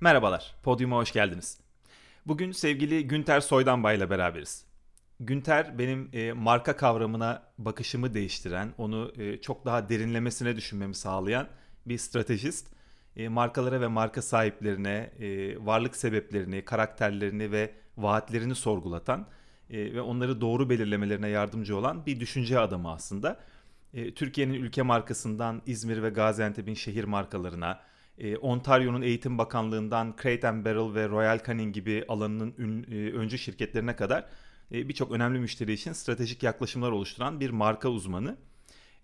Merhabalar, podyuma hoş geldiniz. Bugün sevgili Günter Soydanbay ile beraberiz. Günter benim e, marka kavramına bakışımı değiştiren, onu e, çok daha derinlemesine düşünmemi sağlayan bir stratejist. E, markalara ve marka sahiplerine e, varlık sebeplerini, karakterlerini ve vaatlerini sorgulatan e, ve onları doğru belirlemelerine yardımcı olan bir düşünce adamı aslında. E, Türkiye'nin ülke markasından İzmir ve Gaziantep'in şehir markalarına, e, Ontario'nun Eğitim Bakanlığı'ndan Crate Barrel ve Royal Canin gibi alanının ün, e, öncü şirketlerine kadar e, birçok önemli müşteri için stratejik yaklaşımlar oluşturan bir marka uzmanı.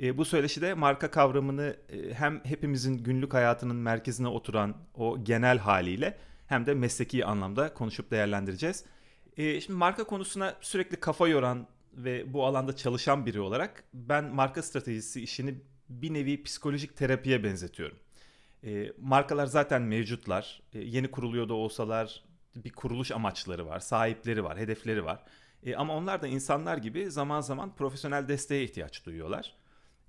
E, bu söyleşide marka kavramını e, hem hepimizin günlük hayatının merkezine oturan o genel haliyle hem de mesleki anlamda konuşup değerlendireceğiz. E, şimdi marka konusuna sürekli kafa yoran ve bu alanda çalışan biri olarak ben marka stratejisi işini bir nevi psikolojik terapiye benzetiyorum. E, markalar zaten mevcutlar. E, yeni kuruluyor da olsalar bir kuruluş amaçları var, sahipleri var, hedefleri var. E, ama onlar da insanlar gibi zaman zaman profesyonel desteğe ihtiyaç duyuyorlar.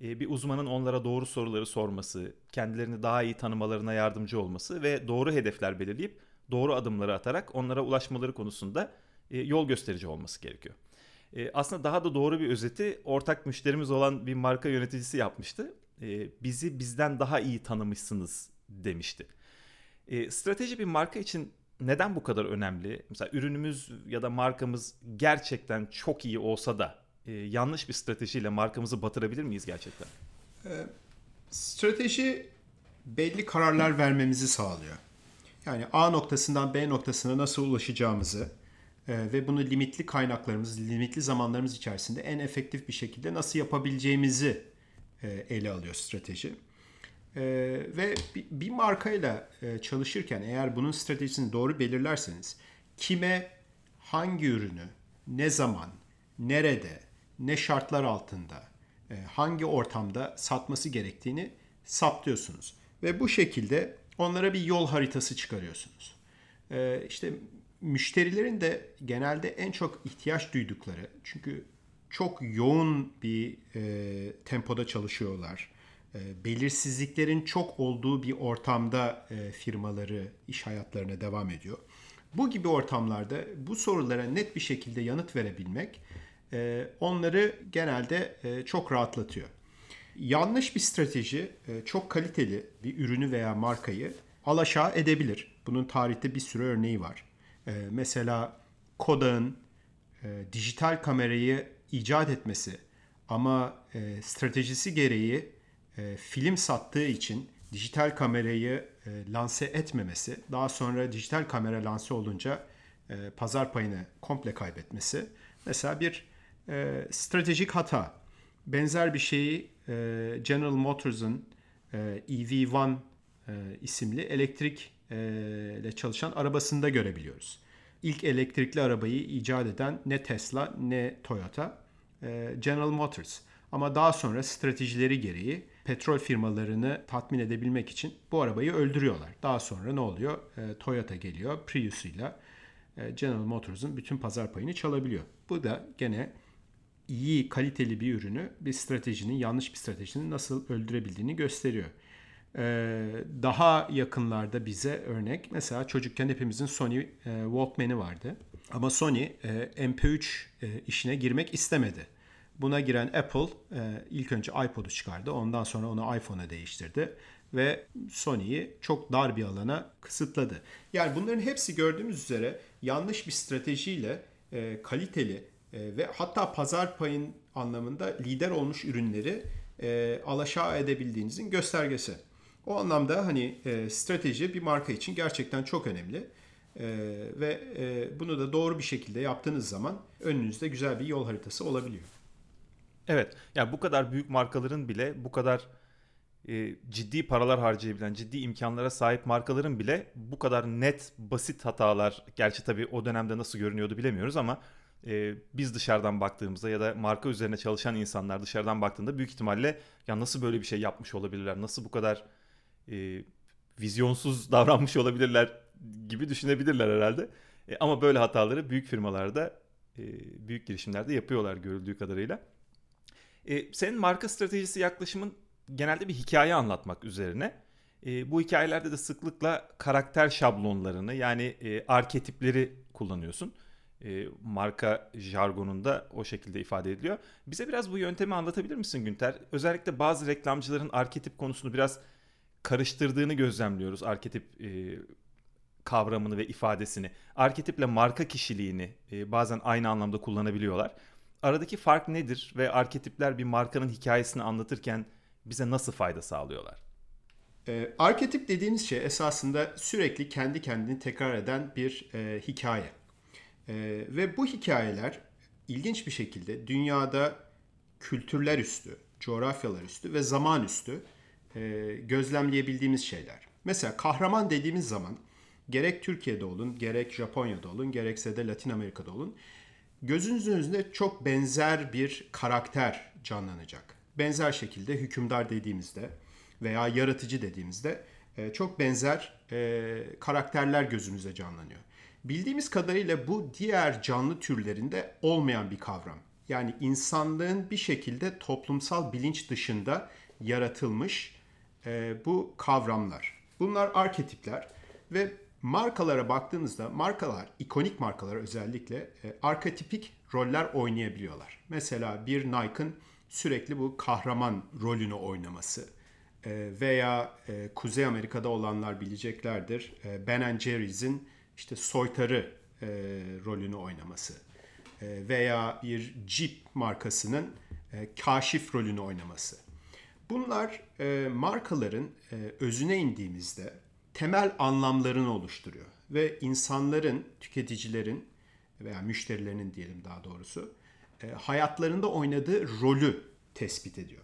E, bir uzmanın onlara doğru soruları sorması, kendilerini daha iyi tanımalarına yardımcı olması ve doğru hedefler belirleyip doğru adımları atarak onlara ulaşmaları konusunda e, yol gösterici olması gerekiyor. E, aslında daha da doğru bir özeti ortak müşterimiz olan bir marka yöneticisi yapmıştı. E, bizi bizden daha iyi tanımışsınız demişti. E, strateji bir marka için neden bu kadar önemli? Mesela ürünümüz ya da markamız gerçekten çok iyi olsa da e, yanlış bir stratejiyle markamızı batırabilir miyiz gerçekten? E, strateji belli kararlar vermemizi sağlıyor. Yani A noktasından B noktasına nasıl ulaşacağımızı e, ve bunu limitli kaynaklarımız, limitli zamanlarımız içerisinde en efektif bir şekilde nasıl yapabileceğimizi ele alıyor strateji. E, ve bir, markayla e, çalışırken eğer bunun stratejisini doğru belirlerseniz kime hangi ürünü, ne zaman, nerede, ne şartlar altında, e, hangi ortamda satması gerektiğini saptıyorsunuz. Ve bu şekilde onlara bir yol haritası çıkarıyorsunuz. E, işte müşterilerin de genelde en çok ihtiyaç duydukları çünkü çok yoğun bir e, tempoda çalışıyorlar. E, belirsizliklerin çok olduğu bir ortamda e, firmaları, iş hayatlarına devam ediyor. Bu gibi ortamlarda bu sorulara net bir şekilde yanıt verebilmek e, onları genelde e, çok rahatlatıyor. Yanlış bir strateji e, çok kaliteli bir ürünü veya markayı alaşağı edebilir. Bunun tarihte bir sürü örneği var. E, mesela Kodak'ın e, dijital kamerayı icat etmesi ama e, stratejisi gereği e, film sattığı için dijital kamerayı e, lanse etmemesi, daha sonra dijital kamera lanse olunca e, pazar payını komple kaybetmesi mesela bir e, stratejik hata. Benzer bir şeyi e, General Motors'ın e, EV1 e, isimli elektrik e, ile çalışan arabasında görebiliyoruz. İlk elektrikli arabayı icat eden ne Tesla ne Toyota, General Motors. Ama daha sonra stratejileri gereği petrol firmalarını tatmin edebilmek için bu arabayı öldürüyorlar. Daha sonra ne oluyor? E, Toyota geliyor Prius'uyla e, General Motors'un bütün pazar payını çalabiliyor. Bu da gene iyi, kaliteli bir ürünü bir stratejinin, yanlış bir stratejinin nasıl öldürebildiğini gösteriyor. Daha yakınlarda bize örnek mesela çocukken hepimizin Sony e, Walkman'i vardı. Ama Sony e, MP3 e, işine girmek istemedi. Buna giren Apple e, ilk önce iPod'u çıkardı. Ondan sonra onu iPhone'a değiştirdi ve Sony'yi çok dar bir alana kısıtladı. Yani bunların hepsi gördüğümüz üzere yanlış bir stratejiyle e, kaliteli e, ve hatta pazar payın anlamında lider olmuş ürünleri alaşağı edebildiğinizin göstergesi. O anlamda hani strateji bir marka için gerçekten çok önemli. E, ve e, bunu da doğru bir şekilde yaptığınız zaman önünüzde güzel bir yol haritası olabiliyor. Evet. Yani bu kadar büyük markaların bile bu kadar e, ciddi paralar harcayabilen, ciddi imkanlara sahip markaların bile bu kadar net, basit hatalar, gerçi tabii o dönemde nasıl görünüyordu bilemiyoruz ama e, biz dışarıdan baktığımızda ya da marka üzerine çalışan insanlar dışarıdan baktığında büyük ihtimalle ya nasıl böyle bir şey yapmış olabilirler, nasıl bu kadar e, vizyonsuz davranmış olabilirler gibi düşünebilirler herhalde. E, ama böyle hataları büyük firmalarda, e, büyük girişimlerde yapıyorlar görüldüğü kadarıyla. E, senin marka stratejisi yaklaşımın genelde bir hikaye anlatmak üzerine. E, bu hikayelerde de sıklıkla karakter şablonlarını yani e, arketipleri kullanıyorsun. E, marka jargonunda o şekilde ifade ediliyor. Bize biraz bu yöntemi anlatabilir misin Günter? Özellikle bazı reklamcıların arketip konusunu biraz karıştırdığını gözlemliyoruz. Arketip e, kavramını ve ifadesini. Arketiple marka kişiliğini e, bazen aynı anlamda kullanabiliyorlar. Aradaki fark nedir ve arketipler bir markanın hikayesini anlatırken bize nasıl fayda sağlıyorlar? E, arketip dediğimiz şey esasında sürekli kendi kendini tekrar eden bir e, hikaye. E, ve bu hikayeler ilginç bir şekilde dünyada kültürler üstü, coğrafyalar üstü ve zaman üstü e, gözlemleyebildiğimiz şeyler. Mesela kahraman dediğimiz zaman gerek Türkiye'de olun, gerek Japonya'da olun, gerekse de Latin Amerika'da olun gözünüzün önünde çok benzer bir karakter canlanacak. Benzer şekilde hükümdar dediğimizde veya yaratıcı dediğimizde e, çok benzer e, karakterler gözümüze canlanıyor. Bildiğimiz kadarıyla bu diğer canlı türlerinde olmayan bir kavram. Yani insanlığın bir şekilde toplumsal bilinç dışında yaratılmış e, bu kavramlar. Bunlar arketipler ve markalara baktığınızda markalar, ikonik markalar özellikle e, arketipik roller oynayabiliyorlar. Mesela bir Nike'ın sürekli bu kahraman rolünü oynaması e, veya e, Kuzey Amerika'da olanlar bileceklerdir. E, Ben Jerry's'in işte soytarı e, rolünü oynaması e, veya bir Jeep markasının e, kaşif rolünü oynaması. Bunlar e, markaların e, özüne indiğimizde temel anlamlarını oluşturuyor ve insanların, tüketicilerin veya müşterilerinin diyelim daha doğrusu e, hayatlarında oynadığı rolü tespit ediyor.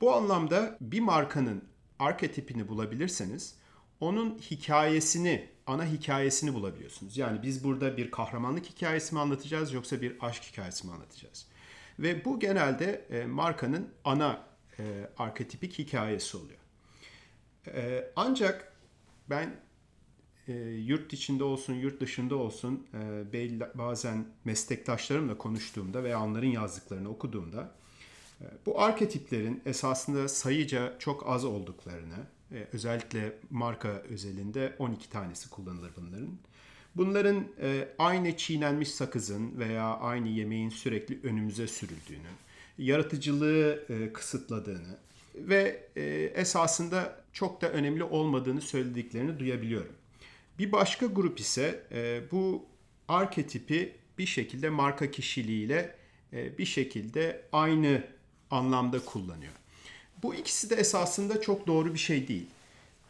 Bu anlamda bir markanın arketipini bulabilirseniz onun hikayesini, ana hikayesini bulabiliyorsunuz. Yani biz burada bir kahramanlık hikayesi mi anlatacağız yoksa bir aşk hikayesi mi anlatacağız? Ve bu genelde e, markanın ana e, arketipik hikayesi oluyor. Ancak ben e, yurt içinde olsun, yurt dışında olsun e, belli, bazen meslektaşlarımla konuştuğumda veya onların yazdıklarını okuduğumda e, bu arketiplerin esasında sayıca çok az olduklarını, e, özellikle marka özelinde 12 tanesi kullanılır bunların. Bunların e, aynı çiğnenmiş sakızın veya aynı yemeğin sürekli önümüze sürüldüğünü, yaratıcılığı e, kısıtladığını ve e, esasında çok da önemli olmadığını söylediklerini duyabiliyorum. Bir başka grup ise e, bu arketipi bir şekilde marka kişiliğiyle e, bir şekilde aynı anlamda kullanıyor. Bu ikisi de esasında çok doğru bir şey değil.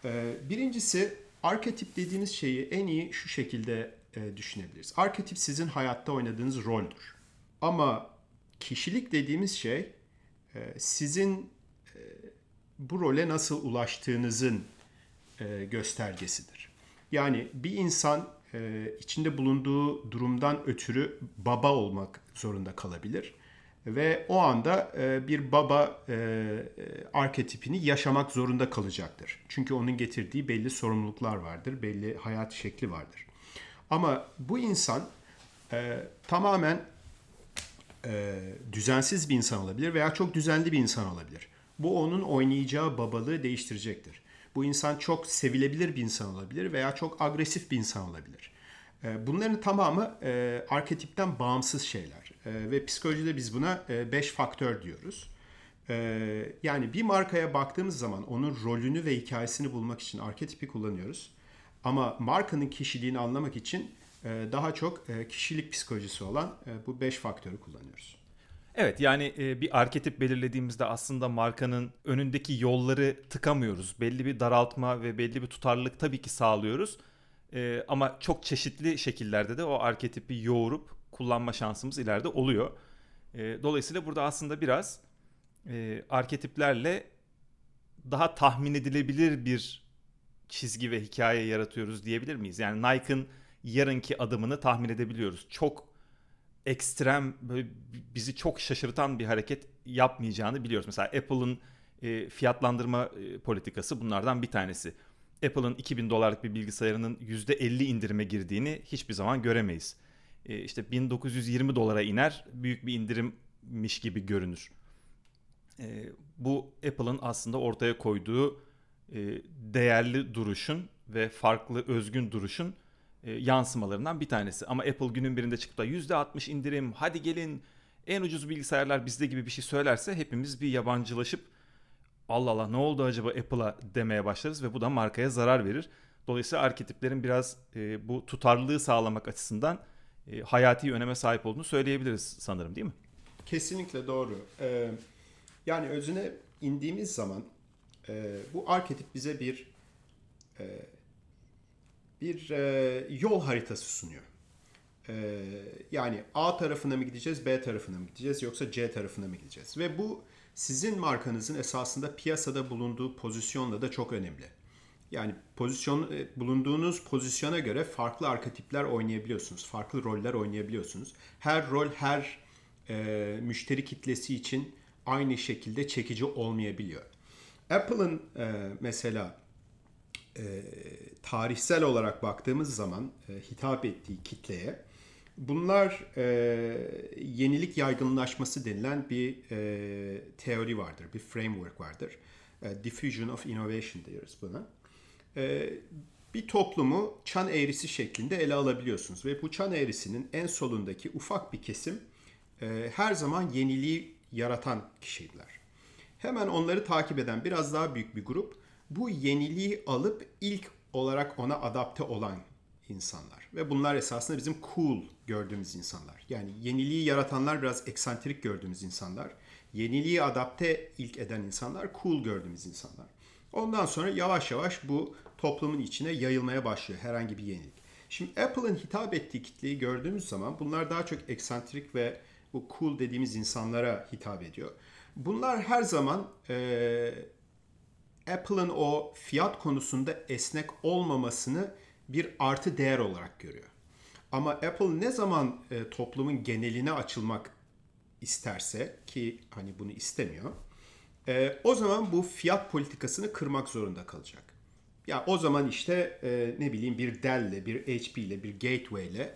E, birincisi arketip dediğiniz şeyi en iyi şu şekilde e, düşünebiliriz. Arketip sizin hayatta oynadığınız roldür. Ama kişilik dediğimiz şey e, sizin bu role nasıl ulaştığınızın e, göstergesidir. Yani bir insan e, içinde bulunduğu durumdan ötürü baba olmak zorunda kalabilir ve o anda e, bir baba e, arketipini yaşamak zorunda kalacaktır. Çünkü onun getirdiği belli sorumluluklar vardır, belli hayat şekli vardır. Ama bu insan tamamen düzensiz bir insan olabilir veya çok düzenli bir insan olabilir. Bu onun oynayacağı babalığı değiştirecektir. Bu insan çok sevilebilir bir insan olabilir veya çok agresif bir insan olabilir. Ee, bunların tamamı e, arketipten bağımsız şeyler. E, ve psikolojide biz buna 5 e, faktör diyoruz. E, yani bir markaya baktığımız zaman onun rolünü ve hikayesini bulmak için arketipi kullanıyoruz. Ama markanın kişiliğini anlamak için e, daha çok e, kişilik psikolojisi olan e, bu 5 faktörü kullanıyoruz. Evet yani e, bir arketip belirlediğimizde aslında markanın önündeki yolları tıkamıyoruz. Belli bir daraltma ve belli bir tutarlılık tabii ki sağlıyoruz. E, ama çok çeşitli şekillerde de o arketipi yoğurup kullanma şansımız ileride oluyor. E, dolayısıyla burada aslında biraz arketiplerle daha tahmin edilebilir bir çizgi ve hikaye yaratıyoruz diyebilir miyiz? Yani Nike'ın yarınki adımını tahmin edebiliyoruz. Çok ekstrem böyle bizi çok şaşırtan bir hareket yapmayacağını biliyoruz. Mesela Apple'ın e, fiyatlandırma e, politikası bunlardan bir tanesi. Apple'ın 2000 dolarlık bir bilgisayarının %50 indirime girdiğini hiçbir zaman göremeyiz. E, işte 1920 dolara iner, büyük bir indirimmiş gibi görünür. E, bu Apple'ın aslında ortaya koyduğu e, değerli duruşun ve farklı özgün duruşun e, yansımalarından bir tanesi. Ama Apple günün birinde çıkıp da %60 indirim hadi gelin en ucuz bilgisayarlar bizde gibi bir şey söylerse hepimiz bir yabancılaşıp Allah Allah ne oldu acaba Apple'a demeye başlarız ve bu da markaya zarar verir. Dolayısıyla arketiplerin biraz e, bu tutarlılığı sağlamak açısından e, hayati öneme sahip olduğunu söyleyebiliriz sanırım değil mi? Kesinlikle doğru. Ee, yani özüne indiğimiz zaman e, bu arketip bize bir e, bir e, yol haritası sunuyor. E, yani A tarafına mı gideceğiz, B tarafına mı gideceğiz yoksa C tarafına mı gideceğiz? Ve bu sizin markanızın esasında piyasada bulunduğu pozisyonla da çok önemli. Yani pozisyon e, bulunduğunuz pozisyona göre farklı arketipler oynayabiliyorsunuz. Farklı roller oynayabiliyorsunuz. Her rol her e, müşteri kitlesi için aynı şekilde çekici olmayabiliyor. Apple'ın e, mesela e, tarihsel olarak baktığımız zaman e, hitap ettiği kitleye bunlar e, yenilik yaygınlaşması denilen bir e, teori vardır, bir framework vardır. E, diffusion of innovation diyoruz buna. E, bir toplumu çan eğrisi şeklinde ele alabiliyorsunuz ve bu çan eğrisinin en solundaki ufak bir kesim e, her zaman yeniliği yaratan kişiydiler. Hemen onları takip eden biraz daha büyük bir grup bu yeniliği alıp ilk olarak ona adapte olan insanlar. Ve bunlar esasında bizim cool gördüğümüz insanlar. Yani yeniliği yaratanlar biraz eksantrik gördüğümüz insanlar. Yeniliği adapte ilk eden insanlar cool gördüğümüz insanlar. Ondan sonra yavaş yavaş bu toplumun içine yayılmaya başlıyor herhangi bir yenilik. Şimdi Apple'ın hitap ettiği kitleyi gördüğümüz zaman bunlar daha çok eksantrik ve bu cool dediğimiz insanlara hitap ediyor. Bunlar her zaman e, Apple'ın o fiyat konusunda esnek olmamasını bir artı değer olarak görüyor. Ama Apple ne zaman e, toplumun geneline açılmak isterse ki hani bunu istemiyor. E, o zaman bu fiyat politikasını kırmak zorunda kalacak. Ya o zaman işte e, ne bileyim bir Dell'le, bir HP ile, bir Gateway ile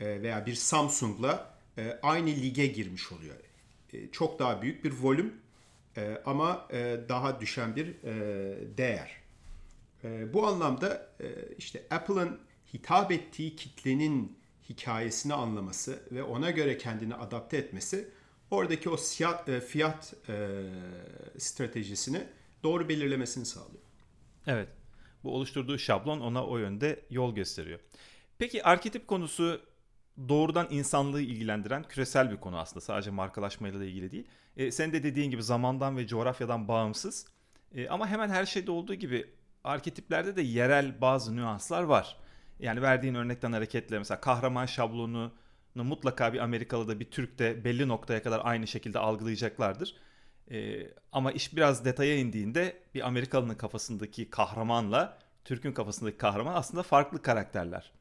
e, veya bir Samsung'la e, aynı lige girmiş oluyor. E, çok daha büyük bir volüm e, ama e, daha düşen bir e, değer. E, bu anlamda e, işte Apple'ın hitap ettiği kitlenin hikayesini anlaması ve ona göre kendini adapte etmesi oradaki o fiyat, fiyat stratejisini doğru belirlemesini sağlıyor. Evet. Bu oluşturduğu şablon ona o yönde yol gösteriyor. Peki arketip konusu doğrudan insanlığı ilgilendiren küresel bir konu aslında. Sadece markalaşmayla da ilgili değil. E, sen de dediğin gibi zamandan ve coğrafyadan bağımsız. E, ama hemen her şeyde olduğu gibi arketiplerde de yerel bazı nüanslar var. Yani verdiğin örnekten hareketle mesela kahraman şablonunu mutlaka bir Amerikalı da bir Türk de belli noktaya kadar aynı şekilde algılayacaklardır. E, ama iş biraz detaya indiğinde bir Amerikalı'nın kafasındaki kahramanla Türk'ün kafasındaki kahraman aslında farklı karakterler.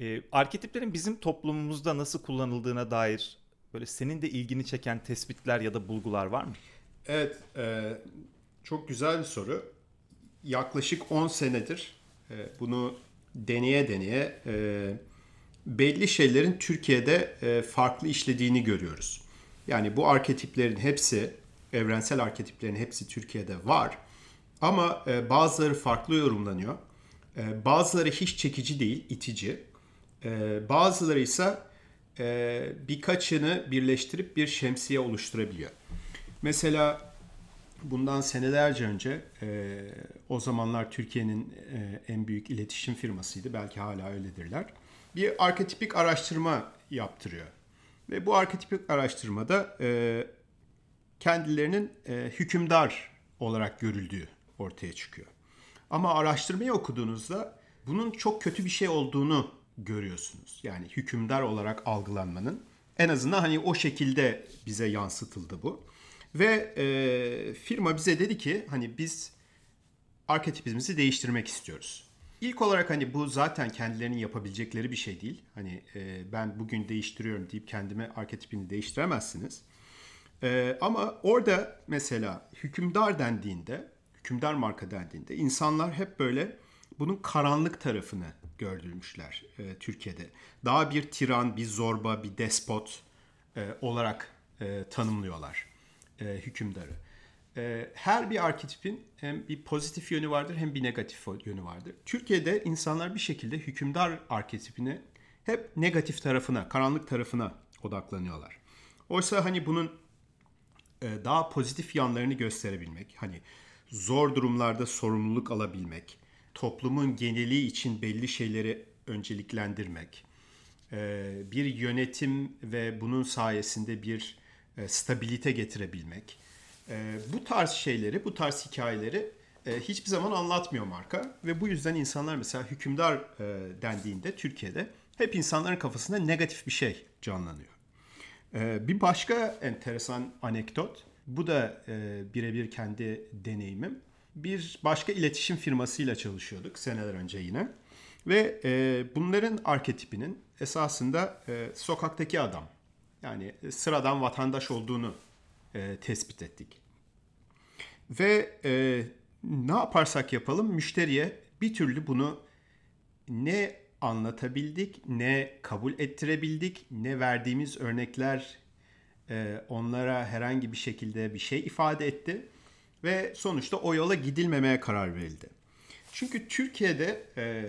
E, arketiplerin bizim toplumumuzda nasıl kullanıldığına dair böyle senin de ilgini çeken tespitler ya da bulgular var mı? Evet, e, çok güzel bir soru. Yaklaşık 10 senedir e, bunu deneye deneye e, belli şeylerin Türkiye'de e, farklı işlediğini görüyoruz. Yani bu arketiplerin hepsi, evrensel arketiplerin hepsi Türkiye'de var. Ama e, bazıları farklı yorumlanıyor. E, bazıları hiç çekici değil, itici. E, bazıları ise e, birkaçını birleştirip bir şemsiye oluşturabiliyor. Mesela bundan senelerce önce e, o zamanlar Türkiye'nin e, en büyük iletişim firmasıydı. Belki hala öyledirler. Bir arketipik araştırma yaptırıyor. Ve bu arketipik araştırmada kendilerinin hükümdar olarak görüldüğü ortaya çıkıyor. Ama araştırmayı okuduğunuzda bunun çok kötü bir şey olduğunu görüyorsunuz. Yani hükümdar olarak algılanmanın en azından hani o şekilde bize yansıtıldı bu. Ve e, firma bize dedi ki hani biz arketipimizi değiştirmek istiyoruz. İlk olarak hani bu zaten kendilerinin yapabilecekleri bir şey değil. Hani e, ben bugün değiştiriyorum deyip kendime arketipini değiştiremezsiniz. E, ama orada mesela hükümdar dendiğinde, hükümdar marka dendiğinde insanlar hep böyle bunun karanlık tarafını gördürmüşler e, Türkiye'de. Daha bir tiran, bir zorba, bir despot e, olarak e, tanımlıyorlar e, hükümdarı. e, her bir arketipin hem bir pozitif yönü vardır hem bir negatif yönü vardır. Türkiye'de insanlar bir şekilde hükümdar arketipine hep negatif tarafına, karanlık tarafına odaklanıyorlar. Oysa hani bunun e, daha pozitif yanlarını gösterebilmek, hani zor durumlarda sorumluluk alabilmek, toplumun geneli için belli şeyleri önceliklendirmek, e, bir yönetim ve bunun sayesinde bir e, stabilite getirebilmek. Bu tarz şeyleri, bu tarz hikayeleri hiçbir zaman anlatmıyor marka ve bu yüzden insanlar mesela hükümdar dendiğinde Türkiye'de hep insanların kafasında negatif bir şey canlanıyor. Bir başka enteresan anekdot, bu da birebir kendi deneyimim bir başka iletişim firmasıyla çalışıyorduk seneler önce yine. Ve e, bunların arketipinin esasında e, sokaktaki adam yani sıradan vatandaş olduğunu e, tespit ettik. Ve e, ne yaparsak yapalım müşteriye bir türlü bunu ne anlatabildik, ne kabul ettirebildik, ne verdiğimiz örnekler e, onlara herhangi bir şekilde bir şey ifade etti ve sonuçta o yola gidilmemeye karar verildi. Çünkü Türkiye'de e,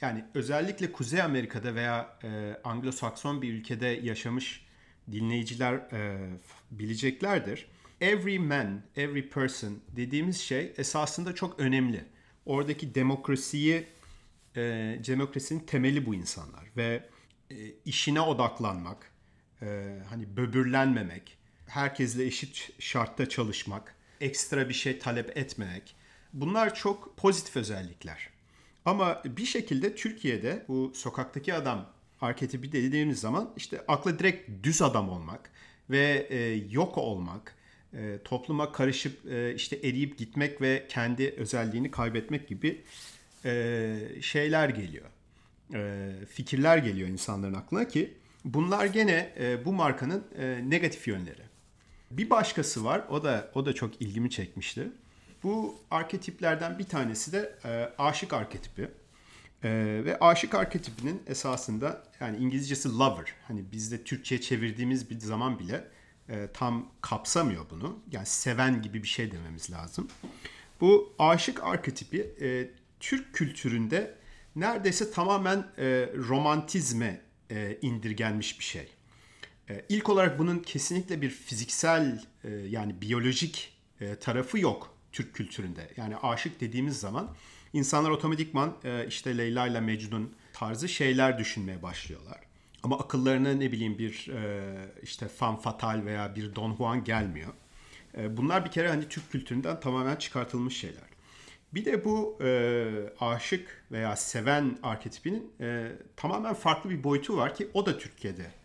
yani özellikle Kuzey Amerika'da veya e, Anglo-Sakson bir ülkede yaşamış dinleyiciler e, bileceklerdir. Every man, every person dediğimiz şey esasında çok önemli. Oradaki demokrasiyi, e, demokrasinin temeli bu insanlar ve e, işine odaklanmak, e, hani böbürlenmemek, herkesle eşit şartta çalışmak, ekstra bir şey talep etmemek. Bunlar çok pozitif özellikler. Ama bir şekilde Türkiye'de bu sokaktaki adam arketipi dediğimiz zaman işte akla direkt düz adam olmak ve e, yok olmak, e, topluma karışıp e, işte eriyip gitmek ve kendi özelliğini kaybetmek gibi e, şeyler geliyor. E, fikirler geliyor insanların aklına ki bunlar gene e, bu markanın e, negatif yönleri. Bir başkası var. O da o da çok ilgimi çekmişti. Bu arketiplerden bir tanesi de e, aşık arketipi. E, ve aşık arketipinin esasında yani İngilizcesi lover. Hani bizde Türkçe'ye çevirdiğimiz bir zaman bile e, tam kapsamıyor bunu. Yani seven gibi bir şey dememiz lazım. Bu aşık arketipi e, Türk kültüründe neredeyse tamamen e, romantizme e, indirgenmiş bir şey. E, ilk olarak bunun kesinlikle bir fiziksel e, yani biyolojik e, tarafı yok Türk kültüründe. Yani aşık dediğimiz zaman insanlar otomatikman işte Leyla ile Mecnun tarzı şeyler düşünmeye başlıyorlar. Ama akıllarına ne bileyim bir işte fan fatal veya bir Don Juan gelmiyor. Bunlar bir kere hani Türk kültüründen tamamen çıkartılmış şeyler. Bir de bu e, aşık veya seven arketipinin e, tamamen farklı bir boyutu var ki o da Türkiye'de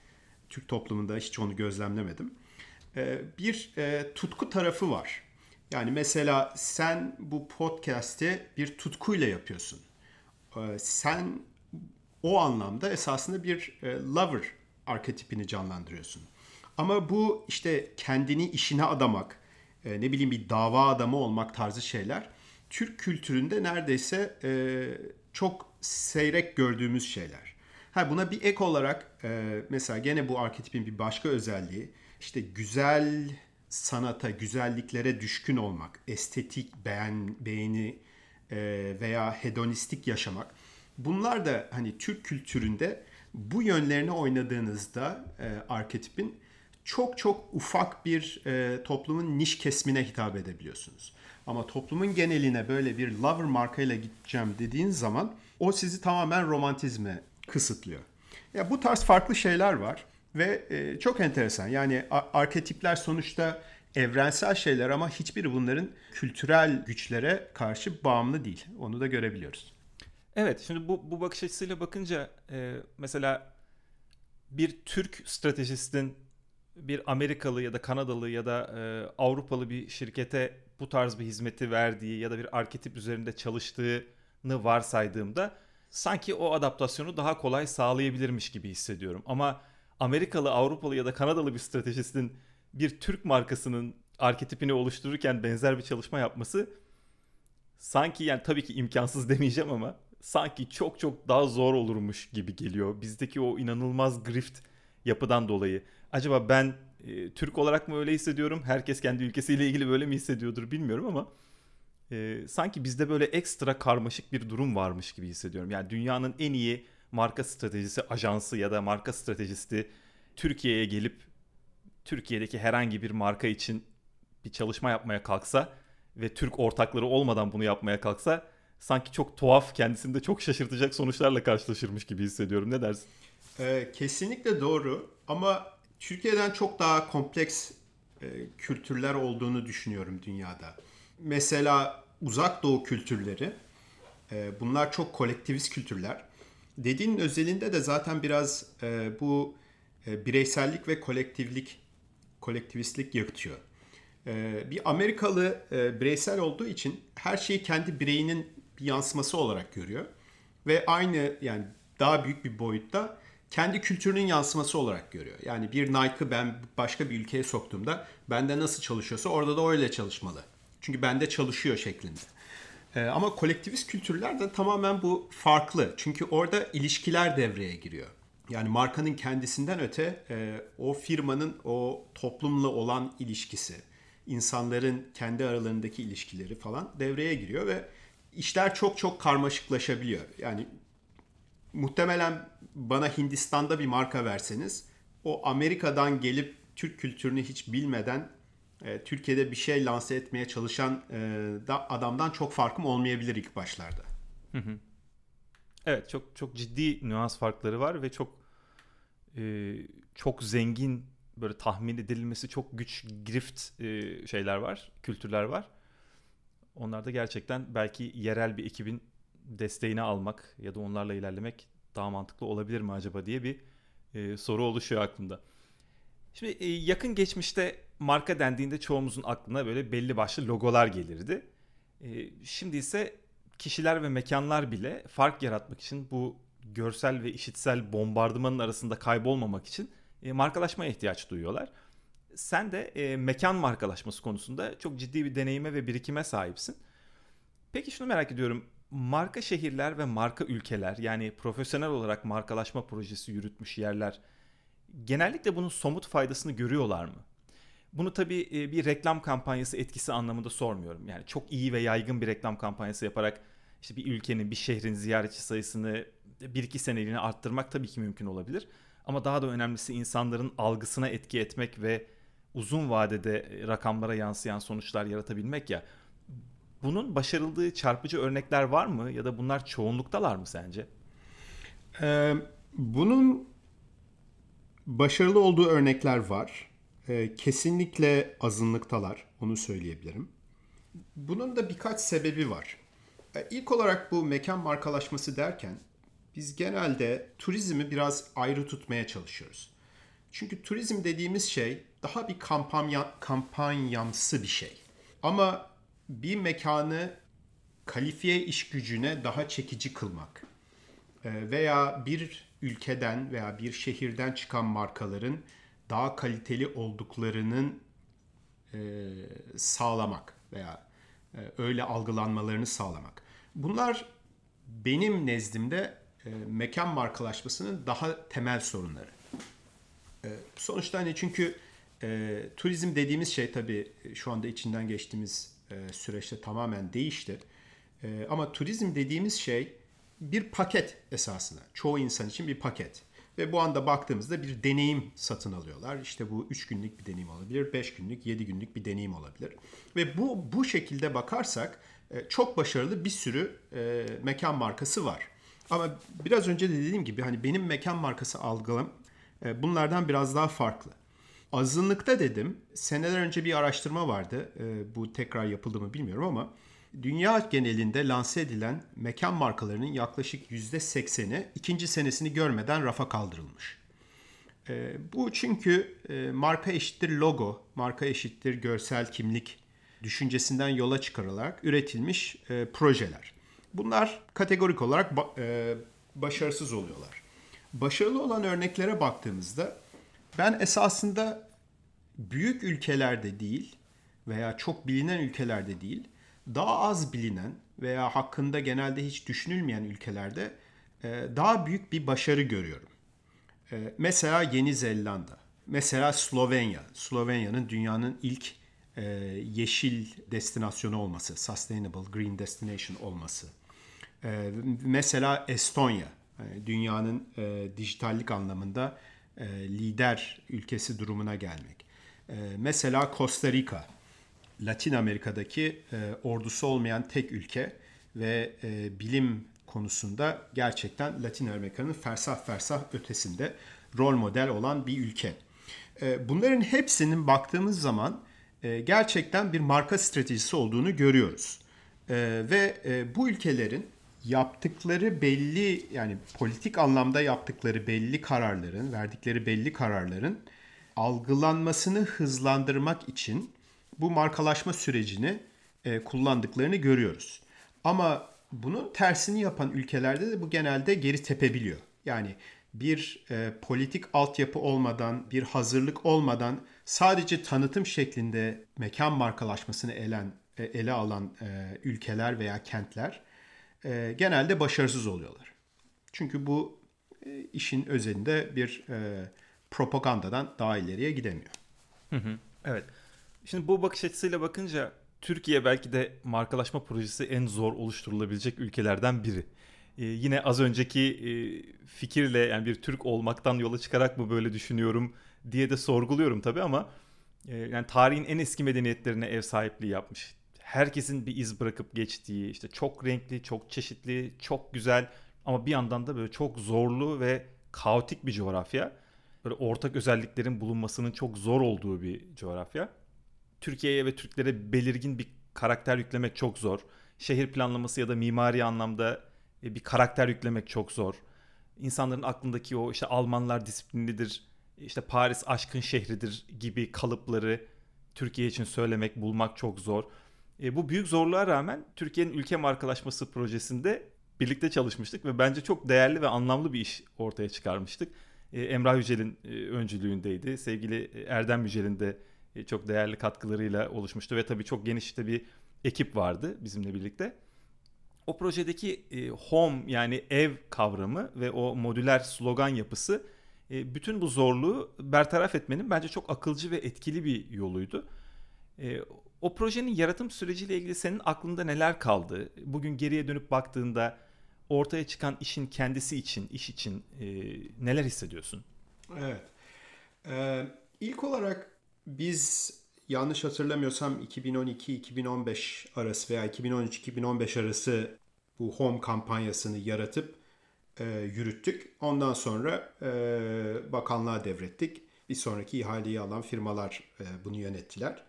Türk toplumunda hiç onu gözlemlemedim. Ee, bir e, tutku tarafı var. Yani mesela sen bu podcast'i bir tutkuyla yapıyorsun. Ee, sen o anlamda esasında bir e, lover arketipini canlandırıyorsun. Ama bu işte kendini işine adamak, e, ne bileyim bir dava adamı olmak tarzı şeyler Türk kültüründe neredeyse çok seyrek gördüğümüz şeyler. Ha buna bir ek olarak e, mesela gene bu arketipin bir başka özelliği işte güzel sanata, güzelliklere düşkün olmak, estetik beğen, beğeni e, veya hedonistik yaşamak. Bunlar da hani Türk kültüründe bu yönlerini oynadığınızda e, arketipin çok çok ufak bir e, toplumun niş kesmine hitap edebiliyorsunuz. Ama toplumun geneline böyle bir lover markayla gideceğim dediğin zaman o sizi tamamen romantizme kısıtlıyor. Ya bu tarz farklı şeyler var ve e, çok enteresan. Yani arketipler sonuçta evrensel şeyler ama hiçbiri bunların kültürel güçlere karşı bağımlı değil. Onu da görebiliyoruz. Evet, şimdi bu, bu bakış açısıyla bakınca e, mesela bir Türk stratejistin bir Amerikalı ya da Kanadalı ya da e, Avrupalı bir şirkete bu tarz bir hizmeti verdiği ya da bir arketip üzerinde çalıştığını varsaydığımda sanki o adaptasyonu daha kolay sağlayabilirmiş gibi hissediyorum. Ama Amerikalı, Avrupalı ya da Kanadalı bir stratejistin bir Türk markasının arketipini oluştururken benzer bir çalışma yapması sanki yani tabii ki imkansız demeyeceğim ama sanki çok çok daha zor olurmuş gibi geliyor. Bizdeki o inanılmaz grift yapıdan dolayı. Acaba ben e, Türk olarak mı öyle hissediyorum? Herkes kendi ülkesiyle ilgili böyle mi hissediyordur bilmiyorum ama e, sanki bizde böyle ekstra karmaşık bir durum varmış gibi hissediyorum. Yani dünyanın en iyi marka stratejisi ajansı ya da marka stratejisti Türkiye'ye gelip Türkiye'deki herhangi bir marka için bir çalışma yapmaya kalksa ve Türk ortakları olmadan bunu yapmaya kalksa sanki çok tuhaf kendisinde çok şaşırtacak sonuçlarla karşılaşırmış gibi hissediyorum. Ne dersin? Ee, kesinlikle doğru ama Türkiye'den çok daha kompleks e, kültürler olduğunu düşünüyorum dünyada. Mesela uzak doğu kültürleri e, bunlar çok kolektivist kültürler. Dediğin özelinde de zaten biraz e, bu e, bireysellik ve kolektivlik kolektivistlik yırtıyor. E, bir Amerikalı e, bireysel olduğu için her şeyi kendi bireyinin bir yansıması olarak görüyor ve aynı yani daha büyük bir boyutta kendi kültürünün yansıması olarak görüyor. Yani bir Nike'ı ben başka bir ülkeye soktuğumda bende nasıl çalışıyorsa orada da öyle çalışmalı. Çünkü bende çalışıyor şeklinde. Ee, ama kolektivist kültürler de tamamen bu farklı. Çünkü orada ilişkiler devreye giriyor. Yani markanın kendisinden öte e, o firmanın o toplumla olan ilişkisi, insanların kendi aralarındaki ilişkileri falan devreye giriyor ve işler çok çok karmaşıklaşabiliyor. Yani muhtemelen bana Hindistan'da bir marka verseniz o Amerika'dan gelip Türk kültürünü hiç bilmeden e, Türkiye'de bir şey lanse etmeye çalışan e, da adamdan çok farkım olmayabilir ilk başlarda. Evet çok çok ciddi nüans farkları var ve çok e, çok zengin böyle tahmin edilmesi çok güç grift e, şeyler var, kültürler var. Onlarda gerçekten belki yerel bir ekibin desteğini almak ya da onlarla ilerlemek daha mantıklı olabilir mi acaba diye bir e, soru oluşuyor aklımda. Şimdi e, yakın geçmişte marka dendiğinde çoğumuzun aklına böyle belli başlı logolar gelirdi. E, şimdi ise kişiler ve mekanlar bile fark yaratmak için bu görsel ve işitsel bombardımanın arasında kaybolmamak için e, markalaşmaya ihtiyaç duyuyorlar. Sen de e, mekan markalaşması konusunda çok ciddi bir deneyime ve birikime sahipsin. Peki şunu merak ediyorum. Marka şehirler ve marka ülkeler yani profesyonel olarak markalaşma projesi yürütmüş yerler genellikle bunun somut faydasını görüyorlar mı? Bunu tabii e, bir reklam kampanyası etkisi anlamında sormuyorum. Yani çok iyi ve yaygın bir reklam kampanyası yaparak işte bir ülkenin, bir şehrin ziyaretçi sayısını bir iki seneliğine arttırmak tabii ki mümkün olabilir. Ama daha da önemlisi insanların algısına etki etmek ve uzun vadede e, rakamlara yansıyan sonuçlar yaratabilmek ya. Bunun başarıldığı çarpıcı örnekler var mı ya da bunlar çoğunluktalar mı sence? Ee, bunun başarılı olduğu örnekler var. Ee, kesinlikle azınlıktalar, onu söyleyebilirim. Bunun da birkaç sebebi var. Ee, ilk olarak bu mekan markalaşması derken biz genelde turizmi biraz ayrı tutmaya çalışıyoruz. Çünkü turizm dediğimiz şey daha bir kampanya kampanyamsı bir şey. Ama bir mekanı kalifiye iş gücüne daha çekici kılmak e, veya bir ülkeden veya bir şehirden çıkan markaların daha kaliteli olduklarının e, sağlamak veya e, öyle algılanmalarını sağlamak. Bunlar benim nezdimde mekan markalaşmasının daha temel sorunları. Sonuçta hani çünkü e, turizm dediğimiz şey tabii şu anda içinden geçtiğimiz e, süreçte tamamen değişti. E, ama turizm dediğimiz şey bir paket esasında. Çoğu insan için bir paket. Ve bu anda baktığımızda bir deneyim satın alıyorlar. İşte bu 3 günlük bir deneyim olabilir, 5 günlük, 7 günlük bir deneyim olabilir. Ve bu bu şekilde bakarsak e, çok başarılı bir sürü e, mekan markası var. Ama biraz önce de dediğim gibi hani benim mekan markası algılım e, bunlardan biraz daha farklı. Azınlıkta dedim. Seneler önce bir araştırma vardı. Bu tekrar yapıldı mı bilmiyorum ama dünya genelinde lanse edilen mekan markalarının yaklaşık %80'i ikinci senesini görmeden rafa kaldırılmış. E, bu çünkü e, marka eşittir logo, marka eşittir görsel kimlik düşüncesinden yola çıkarılarak üretilmiş e, projeler. Bunlar kategorik olarak e, başarısız oluyorlar. Başarılı olan örneklere baktığımızda ben esasında büyük ülkelerde değil veya çok bilinen ülkelerde değil, daha az bilinen veya hakkında genelde hiç düşünülmeyen ülkelerde e, daha büyük bir başarı görüyorum. E, mesela Yeni Zelanda. Mesela Slovenya. Slovenya'nın dünyanın ilk e, yeşil destinasyonu olması, sustainable green destination olması. Mesela Estonya, dünyanın dijitallik anlamında lider ülkesi durumuna gelmek. Mesela Costa Rica, Latin Amerika'daki e, ordusu olmayan tek ülke ve e, bilim konusunda gerçekten Latin Amerika'nın fersah fersah ötesinde rol model olan bir ülke. E, bunların hepsinin baktığımız zaman e, gerçekten bir marka stratejisi olduğunu görüyoruz. E, ve e, bu ülkelerin yaptıkları belli yani politik anlamda yaptıkları belli kararların, verdikleri belli kararların algılanmasını hızlandırmak için bu markalaşma sürecini e, kullandıklarını görüyoruz. Ama bunun tersini yapan ülkelerde de bu genelde geri tepebiliyor. Yani bir e, politik altyapı olmadan, bir hazırlık olmadan sadece tanıtım şeklinde mekan markalaşmasını elen, e, ele alan e, ülkeler veya kentler e, genelde başarısız oluyorlar. Çünkü bu e, işin özelinde bir e, propagandadan daha ileriye gidemiyor. Hı hı, evet. Şimdi bu bakış açısıyla bakınca Türkiye belki de markalaşma projesi en zor oluşturulabilecek ülkelerden biri. Ee, yine az önceki e, fikirle yani bir Türk olmaktan yola çıkarak mı böyle düşünüyorum diye de sorguluyorum tabii ama e, yani tarihin en eski medeniyetlerine ev sahipliği yapmış. Herkesin bir iz bırakıp geçtiği işte çok renkli, çok çeşitli, çok güzel ama bir yandan da böyle çok zorlu ve kaotik bir coğrafya. Böyle ortak özelliklerin bulunmasının çok zor olduğu bir coğrafya. Türkiye'ye ve Türklere belirgin bir karakter yüklemek çok zor. Şehir planlaması ya da mimari anlamda e, bir karakter yüklemek çok zor. İnsanların aklındaki o işte Almanlar disiplinlidir, işte Paris aşkın şehridir gibi kalıpları Türkiye için söylemek, bulmak çok zor. E, bu büyük zorluğa rağmen Türkiye'nin ülke markalaşması projesinde birlikte çalışmıştık ve bence çok değerli ve anlamlı bir iş ortaya çıkarmıştık. E, Emrah Yücel'in e, öncülüğündeydi. Sevgili Erdem Yücel'in de e, çok değerli katkılarıyla oluşmuştu ve tabii çok geniş bir ekip vardı bizimle birlikte. O projedeki e, home yani ev kavramı ve o modüler slogan yapısı e, bütün bu zorluğu bertaraf etmenin bence çok akılcı ve etkili bir yoluydu. O projenin yaratım süreciyle ilgili senin aklında neler kaldı? Bugün geriye dönüp baktığında ortaya çıkan işin kendisi için, iş için neler hissediyorsun? Evet. Ee, ilk olarak biz yanlış hatırlamıyorsam 2012-2015 arası veya 2013-2015 arası bu home kampanyasını yaratıp e, yürüttük. Ondan sonra e, bakanlığa devrettik. Bir sonraki ihaleyi alan firmalar e, bunu yönettiler.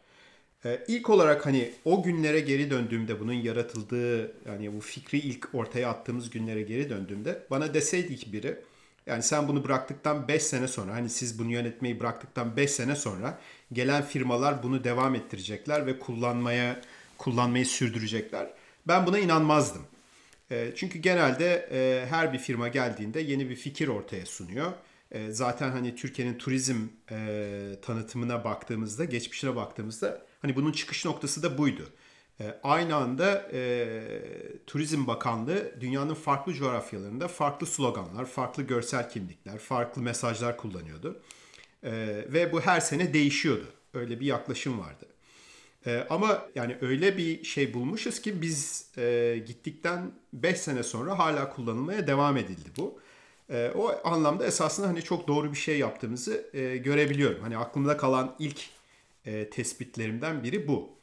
E, ilk olarak hani o günlere geri döndüğümde bunun yaratıldığı yani bu fikri ilk ortaya attığımız günlere geri döndüğümde bana deseydi biri yani sen bunu bıraktıktan 5 sene sonra hani siz bunu yönetmeyi bıraktıktan 5 sene sonra gelen firmalar bunu devam ettirecekler ve kullanmaya kullanmayı sürdürecekler. Ben buna inanmazdım. E, çünkü genelde e, her bir firma geldiğinde yeni bir fikir ortaya sunuyor. E, zaten hani Türkiye'nin turizm tanıtımına baktığımızda, geçmişine baktığımızda hani bunun çıkış noktası da buydu. Aynı anda Turizm Bakanlığı dünyanın farklı coğrafyalarında farklı sloganlar, farklı görsel kimlikler, farklı mesajlar kullanıyordu. E, ve bu her sene değişiyordu. Öyle bir yaklaşım vardı. E, ama yani öyle bir şey bulmuşuz ki biz e, gittikten 5 sene sonra hala kullanılmaya devam edildi bu. E, o anlamda esasında hani çok doğru bir şey yaptığımızı e, görebiliyorum. Hani aklımda kalan ilk e, tespitlerimden biri bu.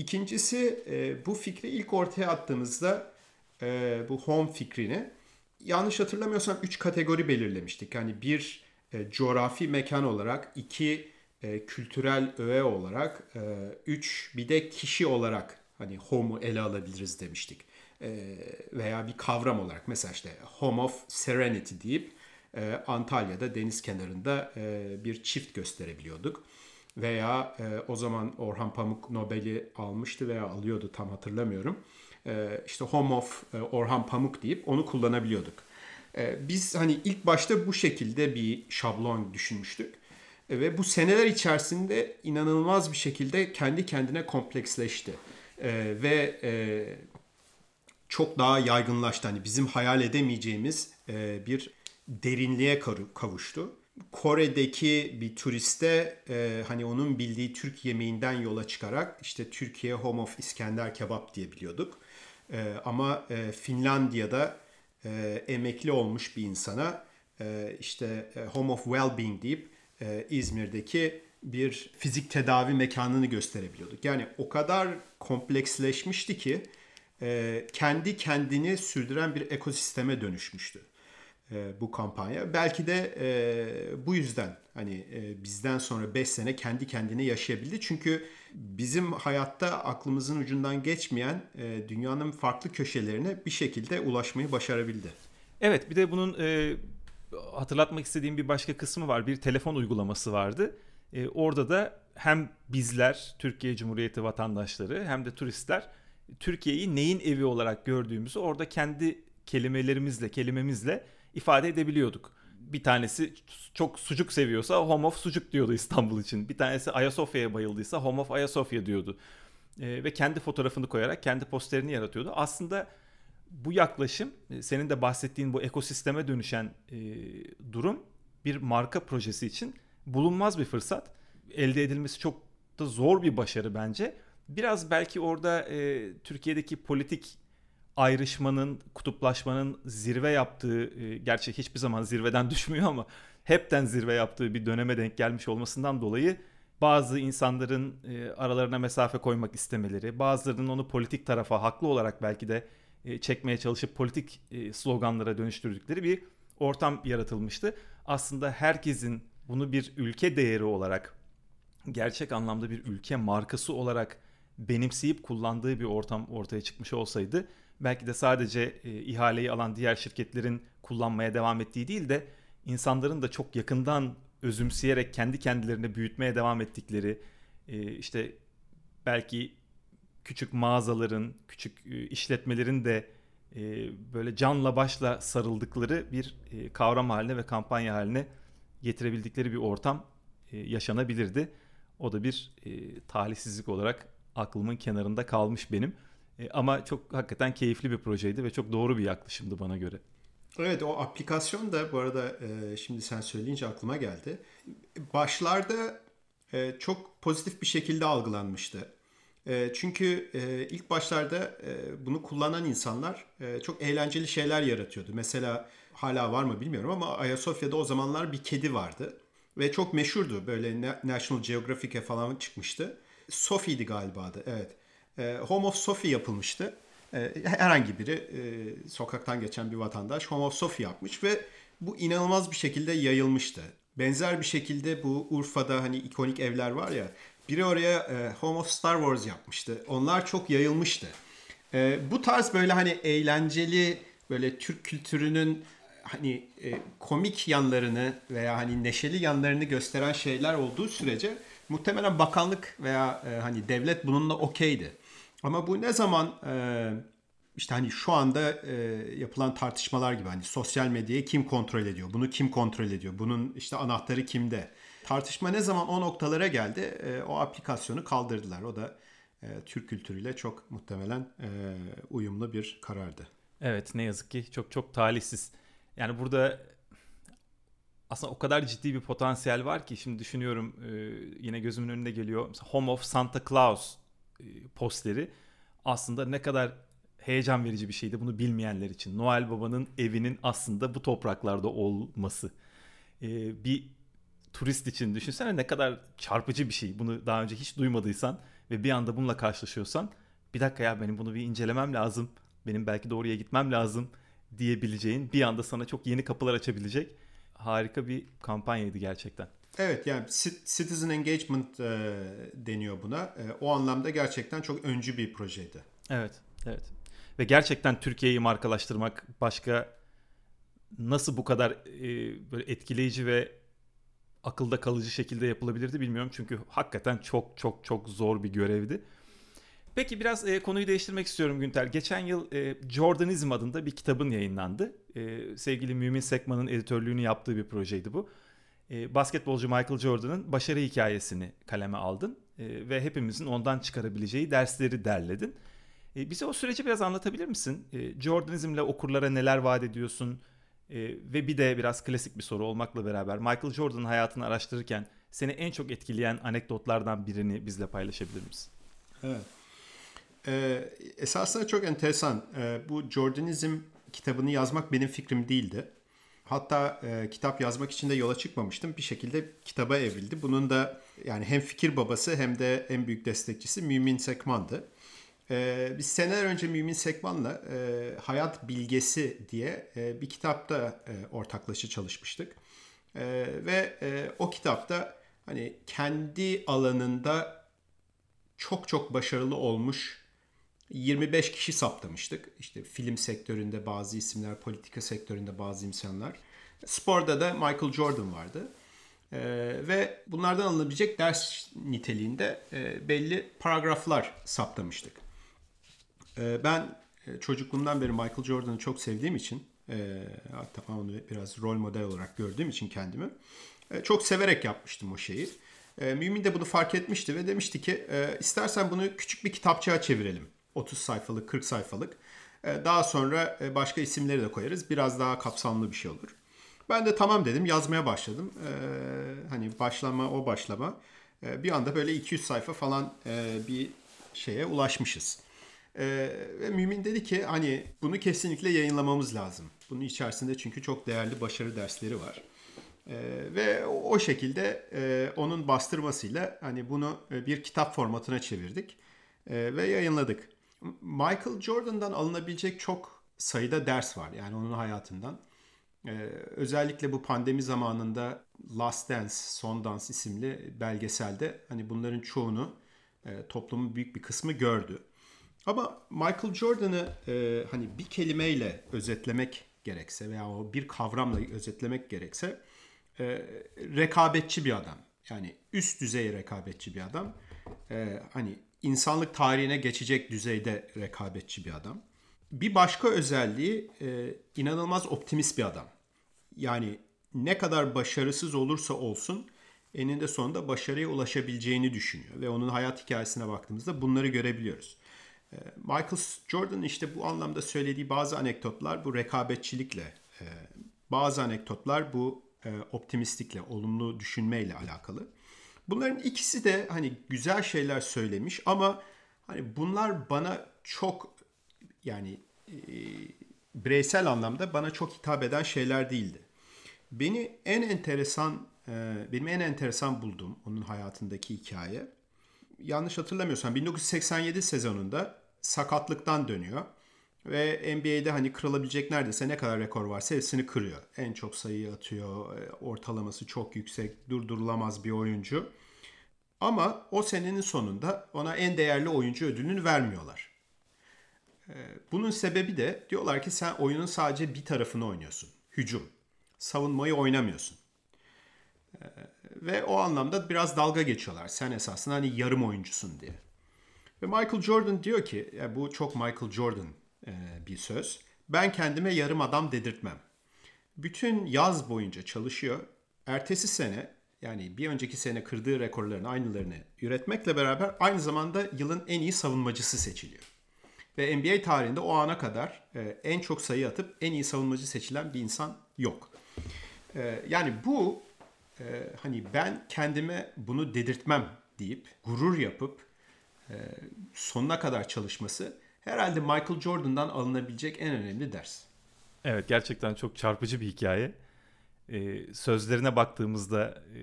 İkincisi e, bu fikri ilk ortaya attığımızda e, bu home fikrini yanlış hatırlamıyorsam 3 kategori belirlemiştik. Yani bir e, coğrafi mekan olarak, iki e, kültürel öğe olarak, e, üç bir de kişi olarak hani home'u ele alabiliriz demiştik. E, veya bir kavram olarak mesela işte home of serenity deyip e, Antalya'da deniz kenarında e, bir çift gösterebiliyorduk. Veya e, o zaman Orhan Pamuk Nobel'i almıştı veya alıyordu tam hatırlamıyorum. E, işte Home of e, Orhan Pamuk deyip onu kullanabiliyorduk. Ee, biz hani ilk başta bu şekilde bir şablon düşünmüştük. Ee, ve bu seneler içerisinde inanılmaz bir şekilde kendi kendine kompleksleşti. Ee, ve e, çok daha yaygınlaştı. Hani bizim hayal edemeyeceğimiz e, bir derinliğe kavuştu. Kore'deki bir turiste e, hani onun bildiği Türk yemeğinden yola çıkarak işte Türkiye Home of İskender Kebap diye biliyorduk. E, ama e, Finlandiya'da e, emekli olmuş bir insana e, işte e, Home of Wellbeing deyip e, İzmir'deki bir fizik tedavi mekanını gösterebiliyorduk. Yani o kadar kompleksleşmişti ki e, kendi kendini sürdüren bir ekosisteme dönüşmüştü e, bu kampanya. Belki de e, bu yüzden hani e, bizden sonra 5 sene kendi kendine yaşayabildi. Çünkü bizim hayatta aklımızın ucundan geçmeyen e, dünyanın farklı köşelerine bir şekilde ulaşmayı başarabildi. Evet bir de bunun e, hatırlatmak istediğim bir başka kısmı var. Bir telefon uygulaması vardı. E, orada da hem bizler Türkiye Cumhuriyeti vatandaşları hem de turistler Türkiye'yi neyin evi olarak gördüğümüzü orada kendi kelimelerimizle, kelimemizle ifade edebiliyorduk. Bir tanesi çok sucuk seviyorsa Home of Sucuk diyordu İstanbul için. Bir tanesi Ayasofya'ya bayıldıysa Home of Ayasofya diyordu. E, ve kendi fotoğrafını koyarak kendi posterini yaratıyordu. Aslında bu yaklaşım e, senin de bahsettiğin bu ekosisteme dönüşen e, durum bir marka projesi için bulunmaz bir fırsat. Elde edilmesi çok da zor bir başarı bence. Biraz belki orada e, Türkiye'deki politik ayrışmanın, kutuplaşmanın zirve yaptığı, e, gerçi hiçbir zaman zirveden düşmüyor ama hepten zirve yaptığı bir döneme denk gelmiş olmasından dolayı bazı insanların e, aralarına mesafe koymak istemeleri, bazılarının onu politik tarafa haklı olarak belki de e, çekmeye çalışıp politik sloganlara dönüştürdükleri bir ortam yaratılmıştı. Aslında herkesin bunu bir ülke değeri olarak gerçek anlamda bir ülke markası olarak benimseyip kullandığı bir ortam ortaya çıkmış olsaydı belki de sadece e, ihaleyi alan diğer şirketlerin kullanmaya devam ettiği değil de insanların da çok yakından özümseyerek kendi kendilerine büyütmeye devam ettikleri e, işte belki küçük mağazaların, küçük e, işletmelerin de e, böyle canla başla sarıldıkları bir e, kavram haline ve kampanya haline getirebildikleri bir ortam yaşanabilirdi. O da bir talihsizlik olarak aklımın kenarında kalmış benim. Ama çok hakikaten keyifli bir projeydi ve çok doğru bir yaklaşımdı bana göre. Evet o aplikasyon da bu arada şimdi sen söyleyince aklıma geldi. Başlarda çok pozitif bir şekilde algılanmıştı. Ee, çünkü e, ilk başlarda e, bunu kullanan insanlar e, çok eğlenceli şeyler yaratıyordu. Mesela hala var mı bilmiyorum ama Ayasofya'da o zamanlar bir kedi vardı. Ve çok meşhurdu. Böyle National Geographic'e falan çıkmıştı. Sophie'di galiba adı. Evet. Home of Sophie yapılmıştı. Herhangi biri sokaktan geçen bir vatandaş Home of Sophie yapmış ve bu inanılmaz bir şekilde yayılmıştı. Benzer bir şekilde bu Urfa'da hani ikonik evler var ya biri oraya e, Home of Star Wars yapmıştı. Onlar çok yayılmıştı. E, bu tarz böyle hani eğlenceli böyle Türk kültürünün hani e, komik yanlarını veya hani neşeli yanlarını gösteren şeyler olduğu sürece muhtemelen bakanlık veya e, hani devlet bununla okeydi. Ama bu ne zaman e, işte hani şu anda e, yapılan tartışmalar gibi hani sosyal medyayı kim kontrol ediyor? Bunu kim kontrol ediyor? Bunun işte anahtarı kimde? Tartışma ne zaman o noktalara geldi e, o aplikasyonu kaldırdılar. O da e, Türk kültürüyle çok muhtemelen e, uyumlu bir karardı. Evet ne yazık ki çok çok talihsiz. Yani burada aslında o kadar ciddi bir potansiyel var ki şimdi düşünüyorum e, yine gözümün önünde geliyor. Mesela Home of Santa Claus posteri aslında ne kadar heyecan verici bir şeydi bunu bilmeyenler için. Noel Baba'nın evinin aslında bu topraklarda olması. E, bir turist için düşünsene ne kadar çarpıcı bir şey. Bunu daha önce hiç duymadıysan ve bir anda bununla karşılaşıyorsan bir dakika ya benim bunu bir incelemem lazım. Benim belki de oraya gitmem lazım diyebileceğin bir anda sana çok yeni kapılar açabilecek harika bir kampanyaydı gerçekten. Evet yani citizen engagement e, deniyor buna. E, o anlamda gerçekten çok öncü bir projeydi. Evet, evet. Ve gerçekten Türkiye'yi markalaştırmak başka nasıl bu kadar e, böyle etkileyici ve akılda kalıcı şekilde yapılabilirdi bilmiyorum. Çünkü hakikaten çok çok çok zor bir görevdi. Peki biraz e, konuyu değiştirmek istiyorum Günter. Geçen yıl e, Jordanizm adında bir kitabın yayınlandı. E, sevgili Mümin Sekman'ın editörlüğünü yaptığı bir projeydi bu. E, basketbolcu Michael Jordan'ın başarı hikayesini kaleme aldın e, ve hepimizin ondan çıkarabileceği dersleri derledin. E, bize o süreci biraz anlatabilir misin? E, Jordanizmle okurlara neler vaat ediyorsun? Ve bir de biraz klasik bir soru olmakla beraber Michael Jordan'ın hayatını araştırırken seni en çok etkileyen anekdotlardan birini bizle paylaşabilir misin? Evet. Ee, esasında çok enteresan. Ee, bu Jordanizm kitabını yazmak benim fikrim değildi. Hatta e, kitap yazmak için de yola çıkmamıştım. Bir şekilde kitaba evrildi. Bunun da yani hem fikir babası hem de en büyük destekçisi Mümin Sekman'dı. E, biz seneler önce Mümin Sekman'la e, Hayat Bilgesi diye e, bir kitapta e, ortaklaşa çalışmıştık. E, ve e, o kitapta hani kendi alanında çok çok başarılı olmuş 25 kişi saptamıştık. İşte film sektöründe bazı isimler, politika sektöründe bazı insanlar. Sporda da Michael Jordan vardı. Ee, ve bunlardan alınabilecek ders niteliğinde e, belli paragraflar saptamıştık. Ee, ben e, çocukluğumdan beri Michael Jordan'ı çok sevdiğim için e, hatta onu biraz rol model olarak gördüğüm için kendimi e, çok severek yapmıştım o şeyi. E, Mümin de bunu fark etmişti ve demişti ki e, istersen bunu küçük bir kitapçığa çevirelim. 30 sayfalık, 40 sayfalık. E, daha sonra e, başka isimleri de koyarız. Biraz daha kapsamlı bir şey olur. Ben de tamam dedim yazmaya başladım. E, hani başlama o başlama. Bir anda böyle 200 sayfa falan bir şeye ulaşmışız. Ve Mümin dedi ki hani bunu kesinlikle yayınlamamız lazım. Bunun içerisinde çünkü çok değerli başarı dersleri var. E, ve o şekilde e, onun bastırmasıyla hani bunu bir kitap formatına çevirdik e, ve yayınladık. Michael Jordan'dan alınabilecek çok sayıda ders var yani onun hayatından. Ee, özellikle bu pandemi zamanında Last Dance, Son Dans isimli belgeselde hani bunların çoğunu e, toplumun büyük bir kısmı gördü. Ama Michael Jordan'ı e, hani bir kelimeyle özetlemek gerekse veya o bir kavramla özetlemek gerekse e, rekabetçi bir adam. Yani üst düzey rekabetçi bir adam. E, hani insanlık tarihine geçecek düzeyde rekabetçi bir adam. Bir başka özelliği e, inanılmaz optimist bir adam. Yani ne kadar başarısız olursa olsun eninde sonunda başarıya ulaşabileceğini düşünüyor. Ve onun hayat hikayesine baktığımızda bunları görebiliyoruz. E, Michael Jordan işte bu anlamda söylediği bazı anekdotlar bu rekabetçilikle, e, bazı anekdotlar bu e, optimistlikle, olumlu düşünmeyle alakalı. Bunların ikisi de hani güzel şeyler söylemiş ama hani bunlar bana çok yani e, bireysel anlamda bana çok hitap eden şeyler değildi. Beni en enteresan e, benim en enteresan bulduğum onun hayatındaki hikaye yanlış hatırlamıyorsam 1987 sezonunda sakatlıktan dönüyor. Ve NBA'de hani kırılabilecek neredeyse ne kadar rekor varsa hepsini kırıyor. En çok sayı atıyor, e, ortalaması çok yüksek, durdurulamaz bir oyuncu. Ama o senenin sonunda ona en değerli oyuncu ödülünü vermiyorlar. Ee, bunun sebebi de diyorlar ki sen oyunun sadece bir tarafını oynuyorsun. Hücum. Savunmayı oynamıyorsun. Ee, ve o anlamda biraz dalga geçiyorlar. Sen esasında hani yarım oyuncusun diye. Ve Michael Jordan diyor ki, ya bu çok Michael Jordan e, bir söz. Ben kendime yarım adam dedirtmem. Bütün yaz boyunca çalışıyor. Ertesi sene yani bir önceki sene kırdığı rekorların aynılarını üretmekle beraber aynı zamanda yılın en iyi savunmacısı seçiliyor. Ve NBA tarihinde o ana kadar e, en çok sayı atıp en iyi savunmacı seçilen bir insan yok. E, yani bu e, hani ben kendime bunu dedirtmem deyip gurur yapıp e, sonuna kadar çalışması herhalde Michael Jordan'dan alınabilecek en önemli ders. Evet gerçekten çok çarpıcı bir hikaye e, sözlerine baktığımızda e,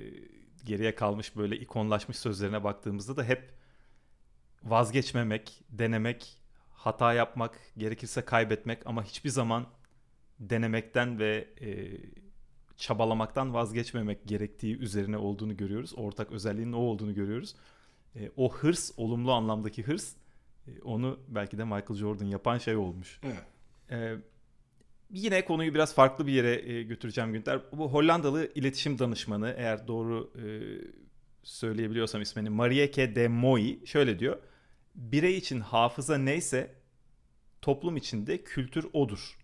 geriye kalmış böyle ikonlaşmış sözlerine baktığımızda da hep vazgeçmemek, denemek, hata yapmak, gerekirse kaybetmek ama hiçbir zaman denemekten ve e, çabalamaktan vazgeçmemek gerektiği üzerine olduğunu görüyoruz. Ortak özelliğinin o olduğunu görüyoruz. E, o hırs, olumlu anlamdaki hırs onu belki de Michael Jordan yapan şey olmuş. Evet. E, Yine konuyu biraz farklı bir yere e, götüreceğim Günter. Bu Hollandalı iletişim danışmanı eğer doğru e, söyleyebiliyorsam ismini Marieke de Moy şöyle diyor. Birey için hafıza neyse toplum için de kültür odur.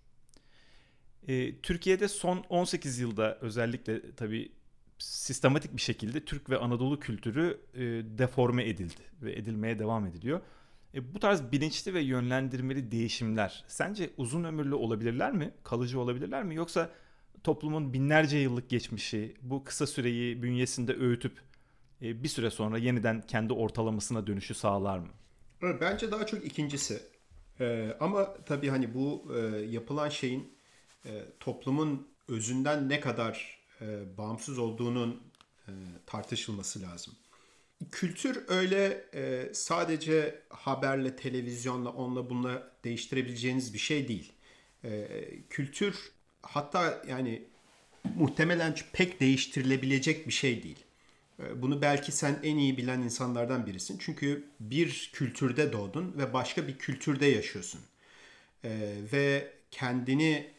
E, Türkiye'de son 18 yılda özellikle tabii sistematik bir şekilde Türk ve Anadolu kültürü e, deforme edildi ve edilmeye devam ediliyor. E, bu tarz bilinçli ve yönlendirmeli değişimler sence uzun ömürlü olabilirler mi? Kalıcı olabilirler mi? Yoksa toplumun binlerce yıllık geçmişi bu kısa süreyi bünyesinde öğütüp e, bir süre sonra yeniden kendi ortalamasına dönüşü sağlar mı? Bence daha çok ikincisi. Ee, ama tabii hani bu e, yapılan şeyin e, toplumun özünden ne kadar e, bağımsız olduğunun e, tartışılması lazım. Kültür öyle e, sadece haberle, televizyonla, onunla bununla değiştirebileceğiniz bir şey değil. E, kültür hatta yani muhtemelen pek değiştirilebilecek bir şey değil. E, bunu belki sen en iyi bilen insanlardan birisin. Çünkü bir kültürde doğdun ve başka bir kültürde yaşıyorsun. E, ve kendini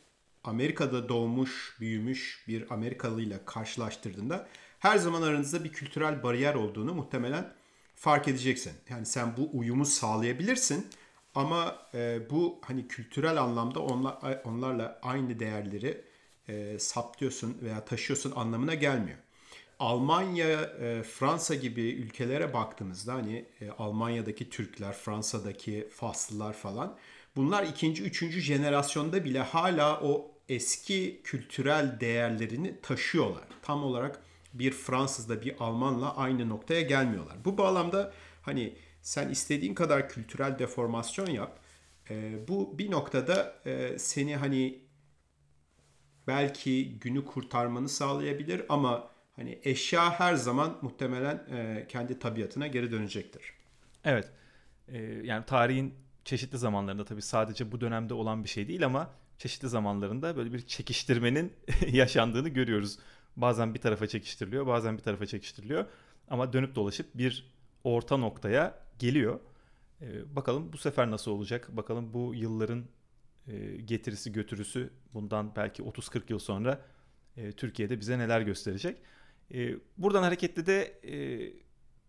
Amerika'da doğmuş, büyümüş bir Amerikalı ile karşılaştırdığında her zaman aranızda bir kültürel bariyer olduğunu muhtemelen fark edeceksin. Yani sen bu uyumu sağlayabilirsin ama e, bu hani kültürel anlamda onlar, onlarla aynı değerleri e, saptıyorsun veya taşıyorsun anlamına gelmiyor. Almanya, e, Fransa gibi ülkelere baktığımızda hani e, Almanya'daki Türkler, Fransa'daki Faslılar falan bunlar ikinci, üçüncü jenerasyonda bile hala o eski kültürel değerlerini taşıyorlar. Tam olarak bir Fransızla bir Almanla aynı noktaya gelmiyorlar. Bu bağlamda hani sen istediğin kadar kültürel deformasyon yap. E, bu bir noktada e, seni hani belki günü kurtarmanı sağlayabilir ama hani eşya her zaman muhtemelen e, kendi tabiatına geri dönecektir. Evet. E, yani tarihin çeşitli zamanlarında tabii sadece bu dönemde olan bir şey değil ama çeşitli zamanlarında böyle bir çekiştirmenin yaşandığını görüyoruz. Bazen bir tarafa çekiştiriliyor, bazen bir tarafa çekiştiriliyor. Ama dönüp dolaşıp bir orta noktaya geliyor. Ee, bakalım bu sefer nasıl olacak? Bakalım bu yılların e, getirisi götürüsü bundan belki 30-40 yıl sonra e, Türkiye'de bize neler gösterecek? E, buradan hareketle de e,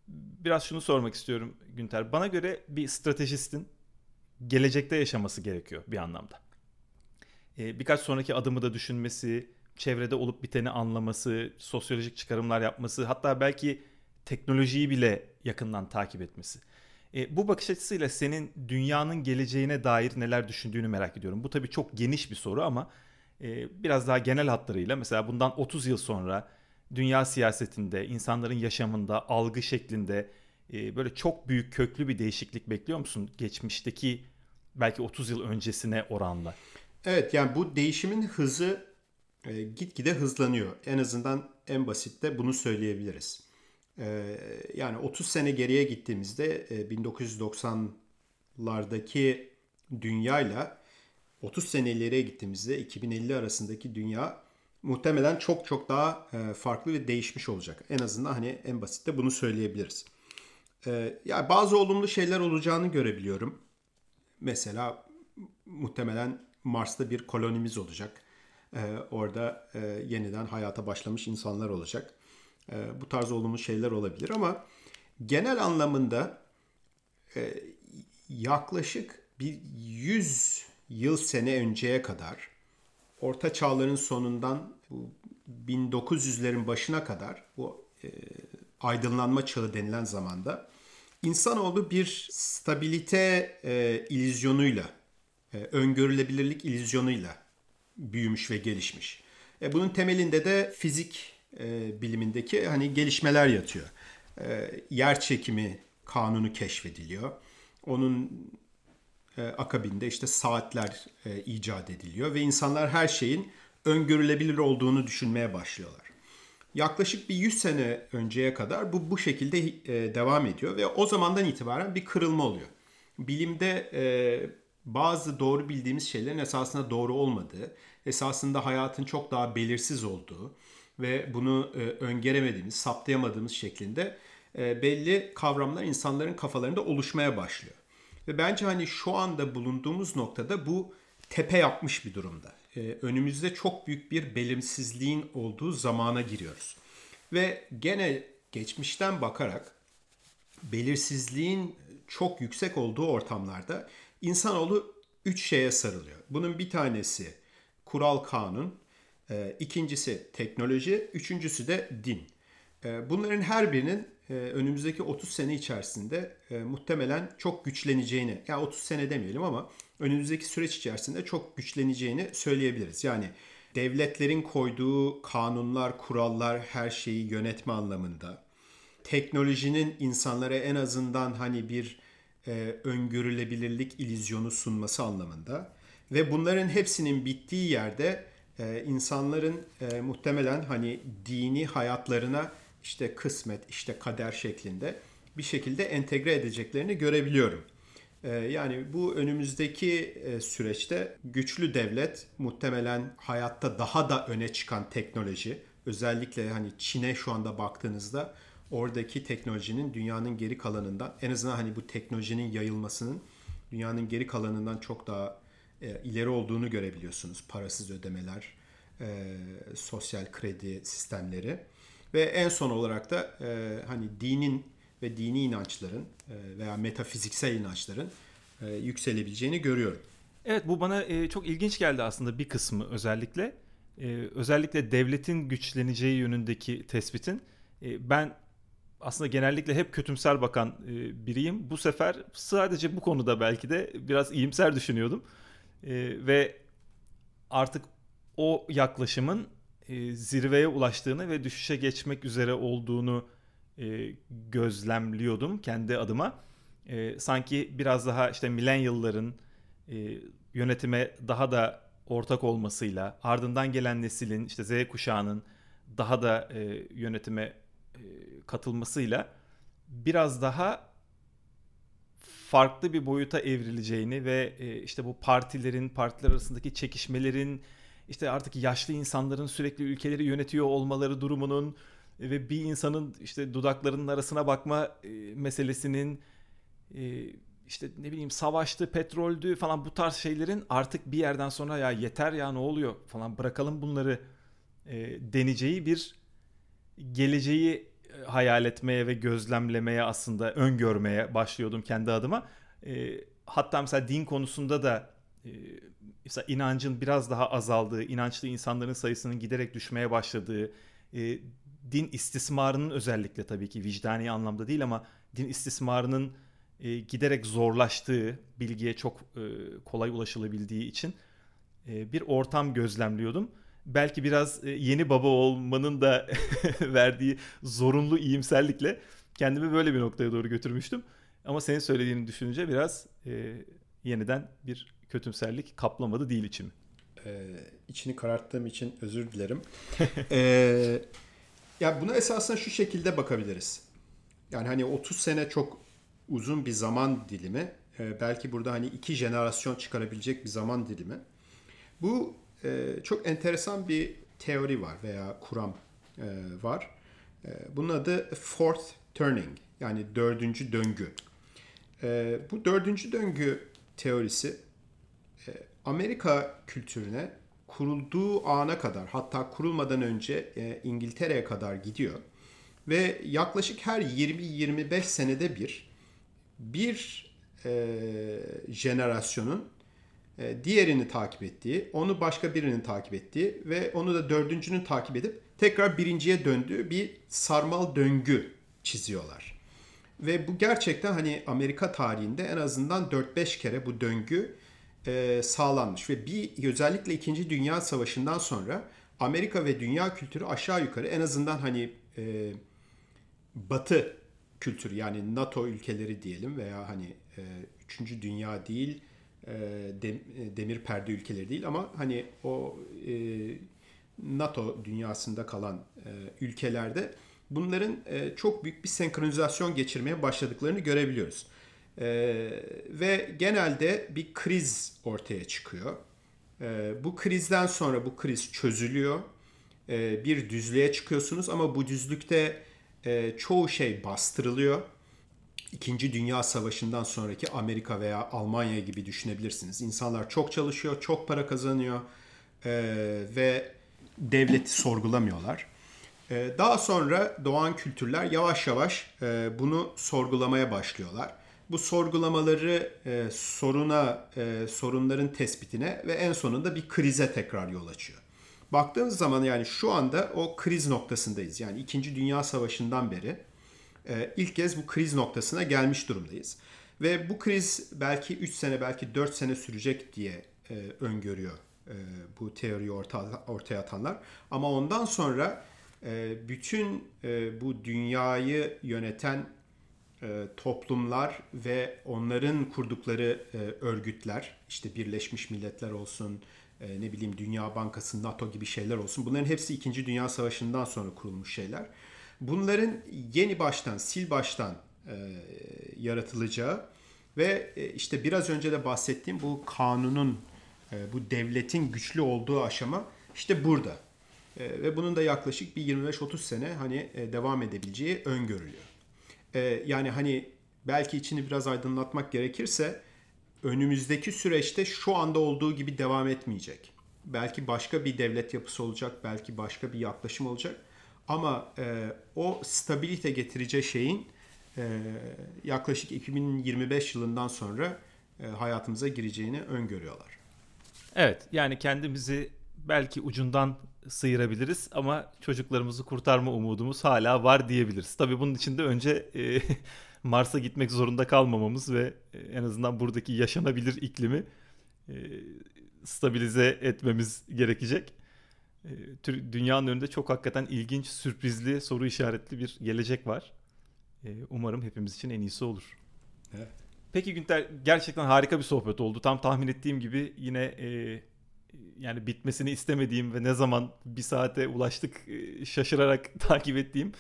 biraz şunu sormak istiyorum Günter. Bana göre bir stratejistin gelecekte yaşaması gerekiyor bir anlamda. E, birkaç sonraki adımı da düşünmesi, çevrede olup biteni anlaması, sosyolojik çıkarımlar yapması, hatta belki teknolojiyi bile yakından takip etmesi. E, bu bakış açısıyla senin dünyanın geleceğine dair neler düşündüğünü merak ediyorum. Bu tabii çok geniş bir soru ama e, biraz daha genel hatlarıyla mesela bundan 30 yıl sonra dünya siyasetinde, insanların yaşamında, algı şeklinde e, böyle çok büyük köklü bir değişiklik bekliyor musun? Geçmişteki belki 30 yıl öncesine oranla. Evet yani bu değişimin hızı e, gitgide hızlanıyor. En azından en basitte bunu söyleyebiliriz. E, yani 30 sene geriye gittiğimizde e, 1990'lardaki dünyayla 30 sene ileriye gittiğimizde 2050 arasındaki dünya muhtemelen çok çok daha e, farklı ve değişmiş olacak. En azından hani en basitte bunu söyleyebiliriz. E, yani bazı olumlu şeyler olacağını görebiliyorum. Mesela muhtemelen Mars'ta bir kolonimiz olacak. E, orada e, yeniden hayata başlamış insanlar olacak. E, bu tarz olumlu şeyler olabilir ama genel anlamında e, yaklaşık bir 100 yıl sene önceye kadar Orta Çağların sonundan bu 1900'lerin başına kadar bu e, aydınlanma çağı denilen zamanda insanoğlu bir stabilite e, illüzyonuyla, öngörülebilirlik illüzyonuyla büyümüş ve gelişmiş. E, bunun temelinde de fizik e, bilimindeki hani gelişmeler yatıyor. E, yer çekimi kanunu keşfediliyor. Onun e, akabinde işte saatler e, icat ediliyor ve insanlar her şeyin öngörülebilir olduğunu düşünmeye başlıyorlar. Yaklaşık bir 100 sene önceye kadar bu bu şekilde e, devam ediyor ve o zamandan itibaren bir kırılma oluyor. Bilimde e, bazı doğru bildiğimiz şeylerin esasında doğru olmadığı, esasında hayatın çok daha belirsiz olduğu ve bunu e, öngöremediğimiz, saptayamadığımız şeklinde e, belli kavramlar insanların kafalarında oluşmaya başlıyor. Ve bence hani şu anda bulunduğumuz noktada bu tepe yapmış bir durumda. Ee, önümüzde çok büyük bir belirsizliğin olduğu zamana giriyoruz. Ve gene geçmişten bakarak belirsizliğin çok yüksek olduğu ortamlarda insanoğlu üç şeye sarılıyor. Bunun bir tanesi kural kanun, e, ikincisi teknoloji, üçüncüsü de din. E, bunların her birinin e, önümüzdeki 30 sene içerisinde muhtemelen çok güçleneceğini, ya yani 30 sene demeyelim ama önümüzdeki süreç içerisinde çok güçleneceğini söyleyebiliriz. Yani devletlerin koyduğu kanunlar, kurallar her şeyi yönetme anlamında. Teknolojinin insanlara en azından hani bir e, öngörülebilirlik ilizyonu sunması anlamında. Ve bunların hepsinin bittiği yerde e, insanların e, muhtemelen hani dini hayatlarına işte kısmet, işte kader şeklinde bir şekilde entegre edeceklerini görebiliyorum. E, yani bu önümüzdeki e, süreçte güçlü devlet muhtemelen hayatta daha da öne çıkan teknoloji, özellikle hani Çin'e şu anda baktığınızda oradaki teknolojinin dünyanın geri kalanından en azından hani bu teknolojinin yayılmasının dünyanın geri kalanından çok daha e, ileri olduğunu görebiliyorsunuz. Parasız ödemeler, e, sosyal kredi sistemleri ve en son olarak da e, hani dinin ve dini inançların e, veya metafiziksel inançların e, yükselebileceğini görüyorum. Evet bu bana e, çok ilginç geldi aslında bir kısmı özellikle. E, özellikle devletin güçleneceği yönündeki tespitin. E, ben aslında genellikle hep kötümser bakan e, biriyim. Bu sefer sadece bu konuda belki de biraz iyimser düşünüyordum. E, ve artık o yaklaşımın e, zirveye ulaştığını ve düşüşe geçmek üzere olduğunu gözlemliyordum kendi adıma. Sanki biraz daha işte millennial'ların e, yönetime daha da ortak olmasıyla ardından gelen neslin işte Z kuşağının daha da e, yönetime katılmasıyla biraz daha farklı bir boyuta evrileceğini ve e, işte bu partilerin, partiler arasındaki çekişmelerin, işte artık yaşlı insanların sürekli ülkeleri yönetiyor olmaları durumunun ve bir insanın işte dudaklarının arasına bakma e, meselesinin işte ne bileyim savaştı, petroldü falan bu tarz şeylerin artık bir yerden sonra ya yeter ya ne oluyor falan bırakalım bunları deneyeceği bir geleceği e, hayal etmeye ve gözlemlemeye aslında öngörmeye başlıyordum kendi adıma. E, hatta mesela din konusunda da e, mesela inancın biraz daha azaldığı, inançlı insanların sayısının giderek düşmeye başladığı, e, din istismarının özellikle tabii ki vicdani anlamda değil ama din istismarının e, giderek zorlaştığı, bilgiye çok e, kolay ulaşılabildiği için e, bir ortam gözlemliyordum belki biraz e, yeni baba olmanın da verdiği zorunlu iyimserlikle kendimi böyle bir noktaya doğru götürmüştüm. Ama senin söylediğini düşününce biraz e, yeniden bir kötümserlik kaplamadı değil içimi. Ee, içini kararttığım için özür dilerim. ee, ya buna esasında şu şekilde bakabiliriz. Yani hani 30 sene çok uzun bir zaman dilimi. Ee, belki burada hani iki jenerasyon çıkarabilecek bir zaman dilimi. Bu çok enteresan bir teori var veya kuram e, var. E, bunun adı fourth turning yani dördüncü döngü. E, bu dördüncü döngü teorisi e, Amerika kültürüne kurulduğu ana kadar hatta kurulmadan önce e, İngiltere'ye kadar gidiyor. Ve yaklaşık her 20-25 senede bir bir e, jenerasyonun diğerini takip ettiği, onu başka birinin takip ettiği ve onu da dördüncünün takip edip tekrar birinciye döndüğü bir sarmal döngü çiziyorlar. Ve bu gerçekten hani Amerika tarihinde en azından 4-5 kere bu döngü e, sağlanmış. Ve bir özellikle 2. Dünya Savaşı'ndan sonra Amerika ve dünya kültürü aşağı yukarı en azından hani e, batı kültürü yani NATO ülkeleri diyelim veya hani e, 3. Dünya değil e, e, demir perde ülkeleri değil ama hani o e, NATO dünyasında kalan ülkelerde bunların çok büyük bir senkronizasyon geçirmeye başladıklarını görebiliyoruz. Ve genelde bir kriz ortaya çıkıyor. Bu krizden sonra bu kriz çözülüyor. Bir düzlüğe çıkıyorsunuz ama bu düzlükte çoğu şey bastırılıyor İkinci Dünya Savaşı'ndan sonraki Amerika veya Almanya gibi düşünebilirsiniz. İnsanlar çok çalışıyor, çok para kazanıyor e, ve devleti sorgulamıyorlar. E, daha sonra doğan kültürler yavaş yavaş e, bunu sorgulamaya başlıyorlar. Bu sorgulamaları e, soruna, e, sorunların tespitine ve en sonunda bir krize tekrar yol açıyor. Baktığınız zaman yani şu anda o kriz noktasındayız. Yani İkinci Dünya Savaşı'ndan beri ilk kez bu kriz noktasına gelmiş durumdayız. Ve bu kriz belki 3 sene belki 4 sene sürecek diye e, öngörüyor e, bu teoriyi orta, ortaya atanlar. Ama ondan sonra e, bütün e, bu dünyayı yöneten e, toplumlar ve onların kurdukları e, örgütler, işte Birleşmiş Milletler olsun, e, ne bileyim Dünya Bankası, NATO gibi şeyler olsun. Bunların hepsi 2. Dünya Savaşı'ndan sonra kurulmuş şeyler. Bunların yeni baştan, sil baştan e, yaratılacağı ve e, işte biraz önce de bahsettiğim bu kanunun, e, bu devletin güçlü olduğu aşama işte burada. E, ve bunun da yaklaşık bir 25-30 sene hani e, devam edebileceği öngörülüyor. E, yani hani belki içini biraz aydınlatmak gerekirse önümüzdeki süreçte şu anda olduğu gibi devam etmeyecek. Belki başka bir devlet yapısı olacak, belki başka bir yaklaşım olacak. Ama e, o stabilite getireceği şeyin e, yaklaşık 2025 yılından sonra e, hayatımıza gireceğini öngörüyorlar. Evet, yani kendimizi belki ucundan sıyırabiliriz ama çocuklarımızı kurtarma umudumuz hala var diyebiliriz. Tabii bunun için de önce e, Mars'a gitmek zorunda kalmamamız ve e, en azından buradaki yaşanabilir iklimi e, stabilize etmemiz gerekecek. E, dünyanın önünde çok hakikaten ilginç, sürprizli, soru işaretli bir gelecek var. Umarım hepimiz için en iyisi olur. Evet. Peki Günter gerçekten harika bir sohbet oldu. Tam tahmin ettiğim gibi yine e, yani bitmesini istemediğim ve ne zaman bir saate ulaştık e, şaşırarak takip ettiğim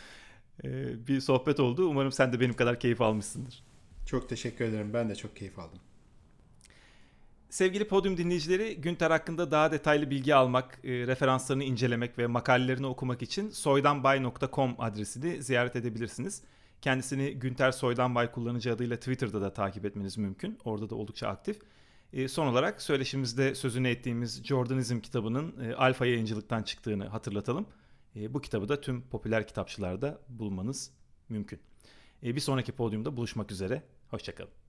e, bir sohbet oldu. Umarım sen de benim kadar keyif almışsındır. Çok teşekkür ederim. Ben de çok keyif aldım. Sevgili Podium dinleyicileri, Günter hakkında daha detaylı bilgi almak, e, referanslarını incelemek ve makalelerini okumak için soydanbay.com adresini ziyaret edebilirsiniz. Kendisini Günter Soydanbay kullanıcı adıyla Twitter'da da takip etmeniz mümkün. Orada da oldukça aktif. E, son olarak söyleşimizde sözünü ettiğimiz Jordanizm kitabının e, Alfa yayıncılıktan çıktığını hatırlatalım. Bu kitabı da tüm popüler kitapçılarda bulmanız mümkün. Bir sonraki podyumda buluşmak üzere. Hoşçakalın.